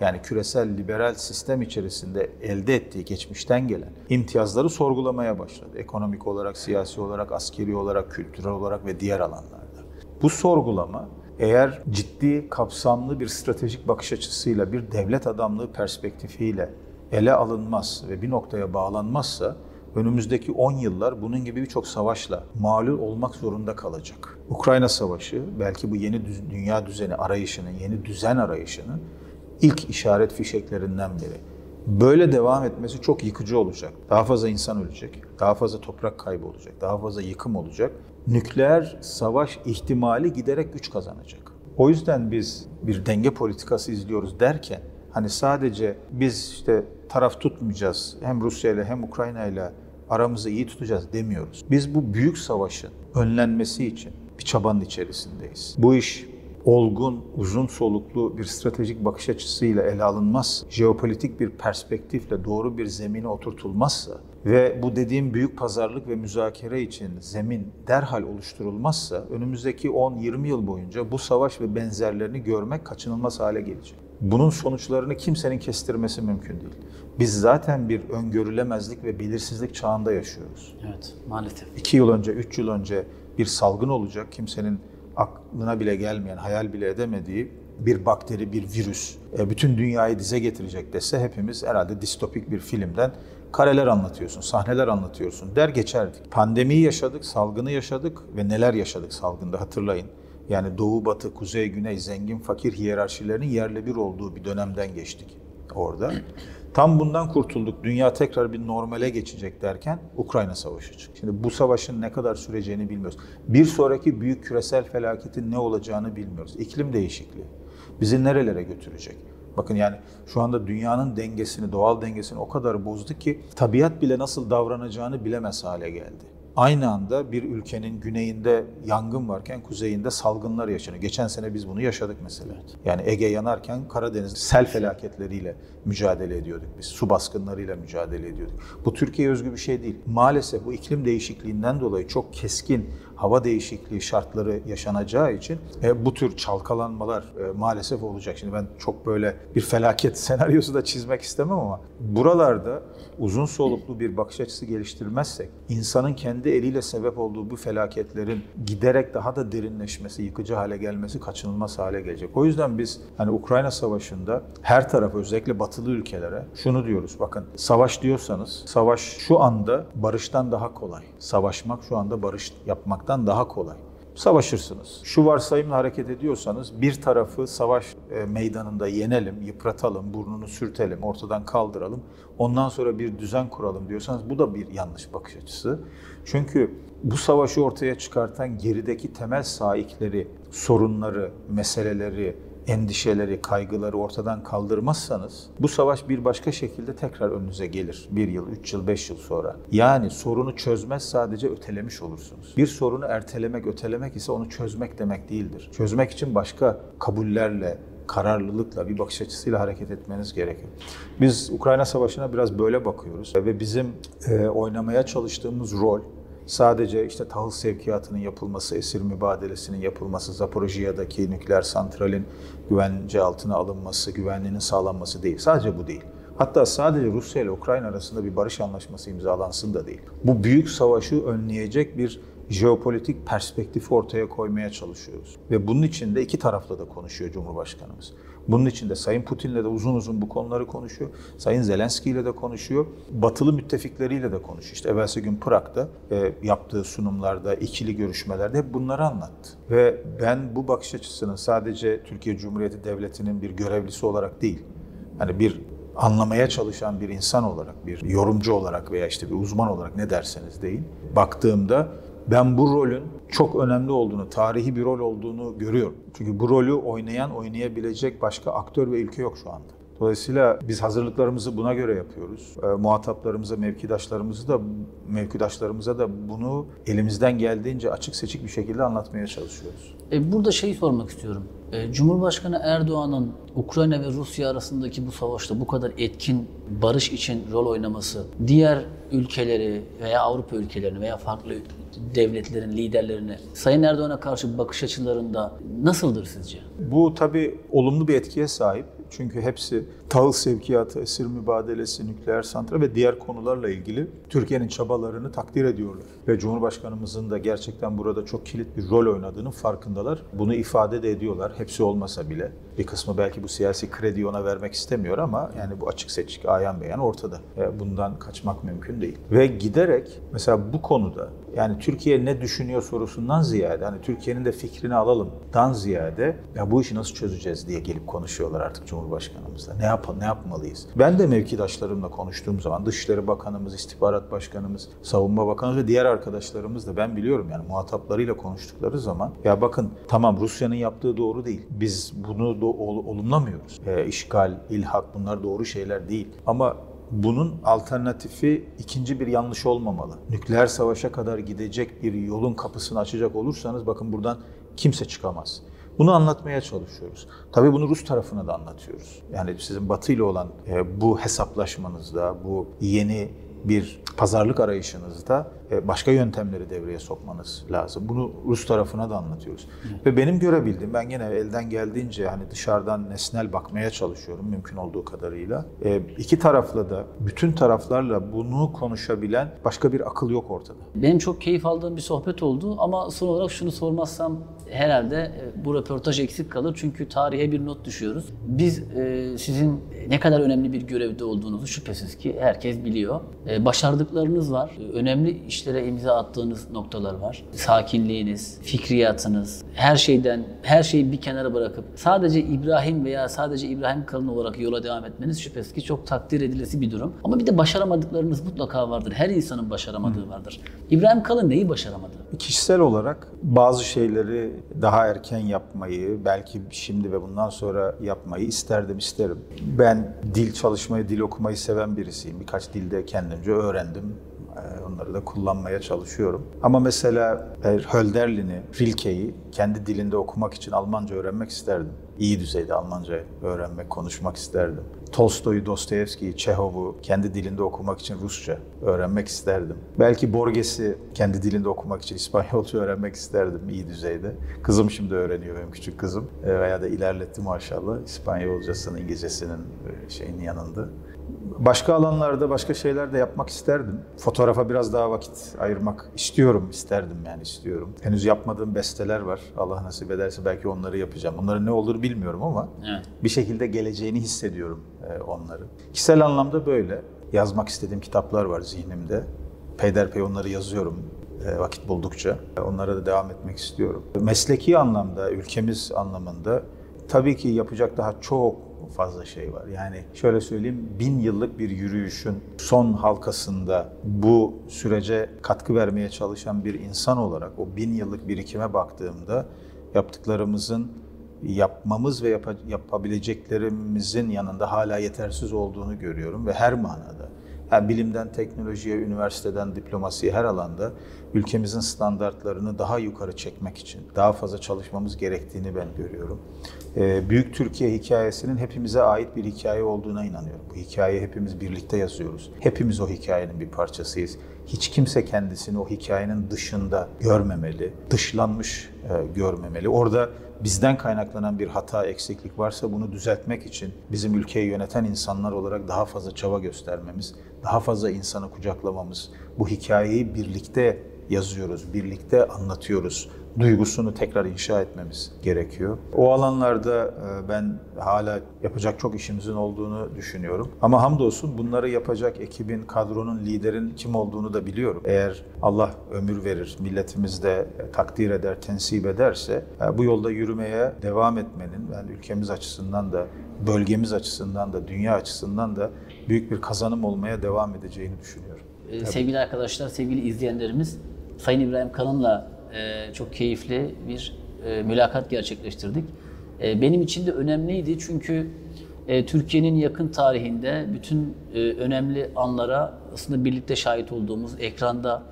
yani küresel liberal sistem içerisinde elde ettiği geçmişten gelen imtiyazları sorgulamaya başladı. Ekonomik olarak, siyasi olarak, askeri olarak, kültürel olarak ve diğer alanlarda. Bu sorgulama eğer ciddi, kapsamlı bir stratejik bakış açısıyla, bir devlet adamlığı perspektifiyle ele alınmaz ve bir noktaya bağlanmazsa önümüzdeki 10 yıllar bunun gibi birçok savaşla mağlup olmak zorunda kalacak. Ukrayna Savaşı belki bu yeni dünya düzeni arayışının, yeni düzen arayışının ilk işaret fişeklerinden biri. Böyle devam etmesi çok yıkıcı olacak. Daha fazla insan ölecek, daha fazla toprak kaybı olacak, daha fazla yıkım olacak. Nükleer savaş ihtimali giderek güç kazanacak. O yüzden biz bir denge politikası izliyoruz derken hani sadece biz işte taraf tutmayacağız hem Rusya ile hem Ukrayna ile aramızı iyi tutacağız demiyoruz. Biz bu büyük savaşın önlenmesi için bir çabanın içerisindeyiz. Bu iş olgun, uzun soluklu bir stratejik bakış açısıyla ele alınmaz, jeopolitik bir perspektifle doğru bir zemine oturtulmazsa ve bu dediğim büyük pazarlık ve müzakere için zemin derhal oluşturulmazsa önümüzdeki 10-20 yıl boyunca bu savaş ve benzerlerini görmek kaçınılmaz hale gelecek. Bunun sonuçlarını kimsenin kestirmesi mümkün değil. Biz zaten bir öngörülemezlik ve belirsizlik çağında yaşıyoruz. Evet, maalesef. İki yıl önce, üç yıl önce bir salgın olacak. Kimsenin aklına bile gelmeyen, hayal bile edemediği bir bakteri, bir virüs e, bütün dünyayı dize getirecek dese hepimiz herhalde distopik bir filmden kareler anlatıyorsun, sahneler anlatıyorsun der geçerdik. Pandemiyi yaşadık, salgını yaşadık ve neler yaşadık salgında hatırlayın. Yani doğu, batı, kuzey, güney, zengin, fakir hiyerarşilerinin yerle bir olduğu bir dönemden geçtik orada. Tam bundan kurtulduk, dünya tekrar bir normale geçecek derken Ukrayna Savaşı çıktı. Şimdi bu savaşın ne kadar süreceğini bilmiyoruz. Bir sonraki büyük küresel felaketin ne olacağını bilmiyoruz. İklim değişikliği bizi nerelere götürecek? Bakın yani şu anda dünyanın dengesini, doğal dengesini o kadar bozdu ki tabiat bile nasıl davranacağını bilemez hale geldi aynı anda bir ülkenin güneyinde yangın varken kuzeyinde salgınlar yaşanıyor. Geçen sene biz bunu yaşadık mesela. Yani Ege yanarken Karadeniz sel felaketleriyle mücadele ediyorduk biz. Su baskınlarıyla mücadele ediyorduk. Bu Türkiye özgü bir şey değil. Maalesef bu iklim değişikliğinden dolayı çok keskin hava değişikliği şartları yaşanacağı için e, bu tür çalkalanmalar e, maalesef olacak. Şimdi ben çok böyle bir felaket senaryosu da çizmek istemem ama buralarda uzun soluklu bir bakış açısı geliştirmezsek insanın kendi eliyle sebep olduğu bu felaketlerin giderek daha da derinleşmesi, yıkıcı hale gelmesi kaçınılmaz hale gelecek. O yüzden biz hani Ukrayna Savaşı'nda her tarafa özellikle batılı ülkelere şunu diyoruz. Bakın savaş diyorsanız savaş şu anda barıştan daha kolay. Savaşmak şu anda barış yapmaktan daha kolay. savaşırsınız. Şu varsayımla hareket ediyorsanız bir tarafı savaş e, meydanında yenelim, yıpratalım, burnunu sürtelim, ortadan kaldıralım. Ondan sonra bir düzen kuralım diyorsanız bu da bir yanlış bakış açısı. Çünkü bu savaşı ortaya çıkartan gerideki temel saikleri, sorunları, meseleleri, endişeleri, kaygıları ortadan kaldırmazsanız bu savaş bir başka şekilde tekrar önünüze gelir. Bir yıl, üç yıl, beş yıl sonra. Yani sorunu çözmez sadece ötelemiş olursunuz. Bir sorunu ertelemek, ötelemek ise onu çözmek demek değildir. Çözmek için başka kabullerle, kararlılıkla, bir bakış açısıyla hareket etmeniz gerekiyor. Biz Ukrayna Savaşı'na biraz böyle bakıyoruz ve bizim e, oynamaya çalıştığımız rol sadece işte tahıl sevkiyatının yapılması, esir mübadelesinin yapılması, Zaporojiya'daki nükleer santralin güvence altına alınması, güvenliğinin sağlanması değil. Sadece bu değil. Hatta sadece Rusya ile Ukrayna arasında bir barış anlaşması imzalansın da değil. Bu büyük savaşı önleyecek bir jeopolitik perspektifi ortaya koymaya çalışıyoruz. Ve bunun için de iki tarafla da konuşuyor Cumhurbaşkanımız. Bunun için de Sayın Putin'le de uzun uzun bu konuları konuşuyor. Sayın Zelenski ile de konuşuyor. Batılı müttefikleriyle de konuşuyor. İşte evvelsi gün Prag'da e, yaptığı sunumlarda, ikili görüşmelerde hep bunları anlattı. Ve ben bu bakış açısının sadece Türkiye Cumhuriyeti Devleti'nin bir görevlisi olarak değil, hani bir anlamaya çalışan bir insan olarak, bir yorumcu olarak veya işte bir uzman olarak ne derseniz deyin, baktığımda ben bu rolün çok önemli olduğunu, tarihi bir rol olduğunu görüyorum. Çünkü bu rolü oynayan, oynayabilecek başka aktör ve ülke yok şu anda. Dolayısıyla biz hazırlıklarımızı buna göre yapıyoruz. E, muhataplarımıza, mevkidaşlarımızı da mevkidaşlarımıza da bunu elimizden geldiğince açık seçik bir şekilde anlatmaya çalışıyoruz. E, burada şeyi sormak istiyorum. E, Cumhurbaşkanı Erdoğan'ın Ukrayna ve Rusya arasındaki bu savaşta bu kadar etkin barış için rol oynaması, diğer ülkeleri veya Avrupa ülkelerini veya farklı devletlerin liderlerini Sayın Erdoğan'a karşı bakış açılarında nasıldır sizce? Bu tabii olumlu bir etkiye sahip. Çünkü hepsi tahıl sevkiyatı, esir mübadelesi, nükleer santral ve diğer konularla ilgili Türkiye'nin çabalarını takdir ediyorlar. Ve Cumhurbaşkanımızın da gerçekten burada çok kilit bir rol oynadığının farkındalar. Bunu ifade de ediyorlar. Hepsi olmasa bile. Bir kısmı belki bu siyasi krediyi ona vermek istemiyor ama yani bu açık seçik, ayan beyan ortada. Bundan kaçmak mümkün değil. Ve giderek mesela bu konuda yani Türkiye ne düşünüyor sorusundan ziyade hani Türkiye'nin de fikrini alalım dan ziyade ya bu işi nasıl çözeceğiz diye gelip konuşuyorlar artık Cumhurbaşkanımızla. Ne yapalım, ne yapmalıyız? Ben de mevkidaşlarımla konuştuğum zaman Dışişleri Bakanımız, İstihbarat Başkanımız, Savunma Bakanımız ve diğer arkadaşlarımız da ben biliyorum yani muhataplarıyla konuştukları zaman ya bakın tamam Rusya'nın yaptığı doğru değil. Biz bunu ol- olumlamıyoruz. E, işgal, ilhak bunlar doğru şeyler değil. Ama bunun alternatifi ikinci bir yanlış olmamalı. Nükleer savaşa kadar gidecek bir yolun kapısını açacak olursanız bakın buradan kimse çıkamaz. Bunu anlatmaya çalışıyoruz. Tabii bunu Rus tarafına da anlatıyoruz. Yani sizin Batı ile olan e, bu hesaplaşmanızda, bu yeni bir pazarlık arayışınızda başka yöntemleri devreye sokmanız lazım. Bunu Rus tarafına da anlatıyoruz. Ve benim görebildiğim, ben gene elden geldiğince hani dışarıdan nesnel bakmaya çalışıyorum mümkün olduğu kadarıyla. E, iki tarafla da, bütün taraflarla bunu konuşabilen başka bir akıl yok ortada. Benim çok keyif aldığım bir sohbet oldu ama son olarak şunu sormazsam herhalde e, bu röportaj eksik kalır çünkü tarihe bir not düşüyoruz. Biz e, sizin ne kadar önemli bir görevde olduğunuzu şüphesiz ki herkes biliyor. E, başardıklarınız var. E, önemli işlere imza attığınız noktalar var. Sakinliğiniz, fikriyatınız, her şeyden, her şeyi bir kenara bırakıp sadece İbrahim veya sadece İbrahim Kalın olarak yola devam etmeniz şüphesiz ki çok takdir edilesi bir durum. Ama bir de başaramadıklarınız mutlaka vardır. Her insanın başaramadığı vardır. İbrahim Kalın neyi başaramadı? Kişisel olarak bazı şeyleri daha erken yapmayı, belki şimdi ve bundan sonra yapmayı isterdim, isterim. Ben dil çalışmayı, dil okumayı seven birisiyim. Birkaç dilde kendimce öğrendim. Ee, Onları da kullanmaya çalışıyorum. Ama mesela Hölderlin'i, Rilke'yi kendi dilinde okumak için Almanca öğrenmek isterdim. İyi düzeyde Almanca öğrenmek, konuşmak isterdim. Tolstoy'u, Dostoyevski'yi, Çehov'u kendi dilinde okumak için Rusça öğrenmek isterdim. Belki Borges'i kendi dilinde okumak için İspanyolca öğrenmek isterdim iyi düzeyde. Kızım şimdi öğreniyor benim küçük kızım. E, Veya da ilerletti maşallah İspanyolcasının, İngilizcesinin e, şeyin yanında. Başka alanlarda başka şeyler de yapmak isterdim. Fotoğrafa biraz daha vakit ayırmak istiyorum, isterdim yani istiyorum. Henüz yapmadığım besteler var. Allah nasip ederse belki onları yapacağım. Onların ne olur bilmiyorum ama Evet. bir şekilde geleceğini hissediyorum e, onları. Kişisel anlamda böyle. Yazmak istediğim kitaplar var zihnimde. Peyderpey onları yazıyorum. e, vakit buldukça. Onlara da devam etmek istiyorum. Mesleki anlamda, ülkemiz anlamında tabii ki yapacak daha çok fazla şey var. Yani şöyle söyleyeyim, bin yıllık bir yürüyüşün son halkasında bu sürece katkı vermeye çalışan bir insan olarak o bin yıllık birikime baktığımda yaptıklarımızın yapmamız ve yapa- yapabileceklerimizin yanında hala yetersiz olduğunu görüyorum ve her manada. Yani bilimden teknolojiye, üniversiteden diplomasiye her alanda ülkemizin standartlarını daha yukarı çekmek için daha fazla çalışmamız gerektiğini ben görüyorum. Ee, Büyük Türkiye hikayesinin hepimize ait bir hikaye olduğuna inanıyorum. Bu hikayeyi hepimiz birlikte yazıyoruz. Hepimiz o hikayenin bir parçasıyız. Hiç kimse kendisini o hikayenin dışında görmemeli, dışlanmış e, görmemeli. Orada bizden kaynaklanan bir hata, eksiklik varsa bunu düzeltmek için bizim ülkeyi yöneten insanlar olarak daha fazla çaba göstermemiz, daha fazla insanı kucaklamamız, bu hikayeyi birlikte yazıyoruz, birlikte anlatıyoruz duygusunu tekrar inşa etmemiz gerekiyor. O alanlarda e, ben hala yapacak çok işimizin olduğunu düşünüyorum. Ama hamdolsun bunları yapacak ekibin, kadronun, liderin kim olduğunu da biliyorum. Eğer Allah ömür verir, milletimiz de takdir eder, tensip ederse e, bu yolda yürümeye devam etmenin ben ülkemiz açısından da, bölgemiz açısından da, dünya açısından da büyük bir kazanım olmaya devam edeceğini düşünüyorum. Ee, sevgili arkadaşlar, sevgili izleyenlerimiz, Sayın İbrahim Kalın'la e, çok keyifli bir e, mülakat gerçekleştirdik. E, benim için de önemliydi çünkü e, Türkiye'nin yakın tarihinde bütün e, önemli anlara aslında birlikte şahit olduğumuz ekranda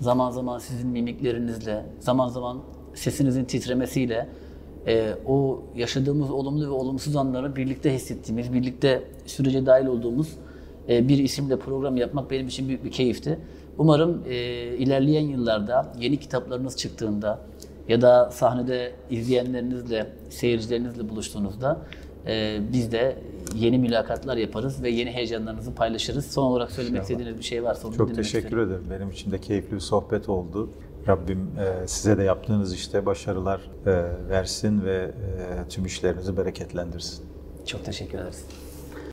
zaman zaman sizin mimiklerinizle, zaman zaman sesinizin titremesiyle e, o yaşadığımız olumlu ve olumsuz anları birlikte hissettiğimiz, birlikte sürece dahil olduğumuz e, bir isimle program yapmak benim için büyük bir keyifti. Umarım e, ilerleyen yıllarda yeni kitaplarınız çıktığında ya da sahnede izleyenlerinizle, seyircilerinizle buluştuğunuzda e, biz de yeni mülakatlar yaparız ve yeni heyecanlarınızı paylaşırız. Son olarak söylemek istediğiniz bir şey varsa onu Çok teşekkür isterim. ederim. Benim için de keyifli bir sohbet oldu. Rabbim e, size de yaptığınız işte başarılar e, versin ve e, tüm işlerinizi bereketlendirsin. Çok teşekkür ederiz.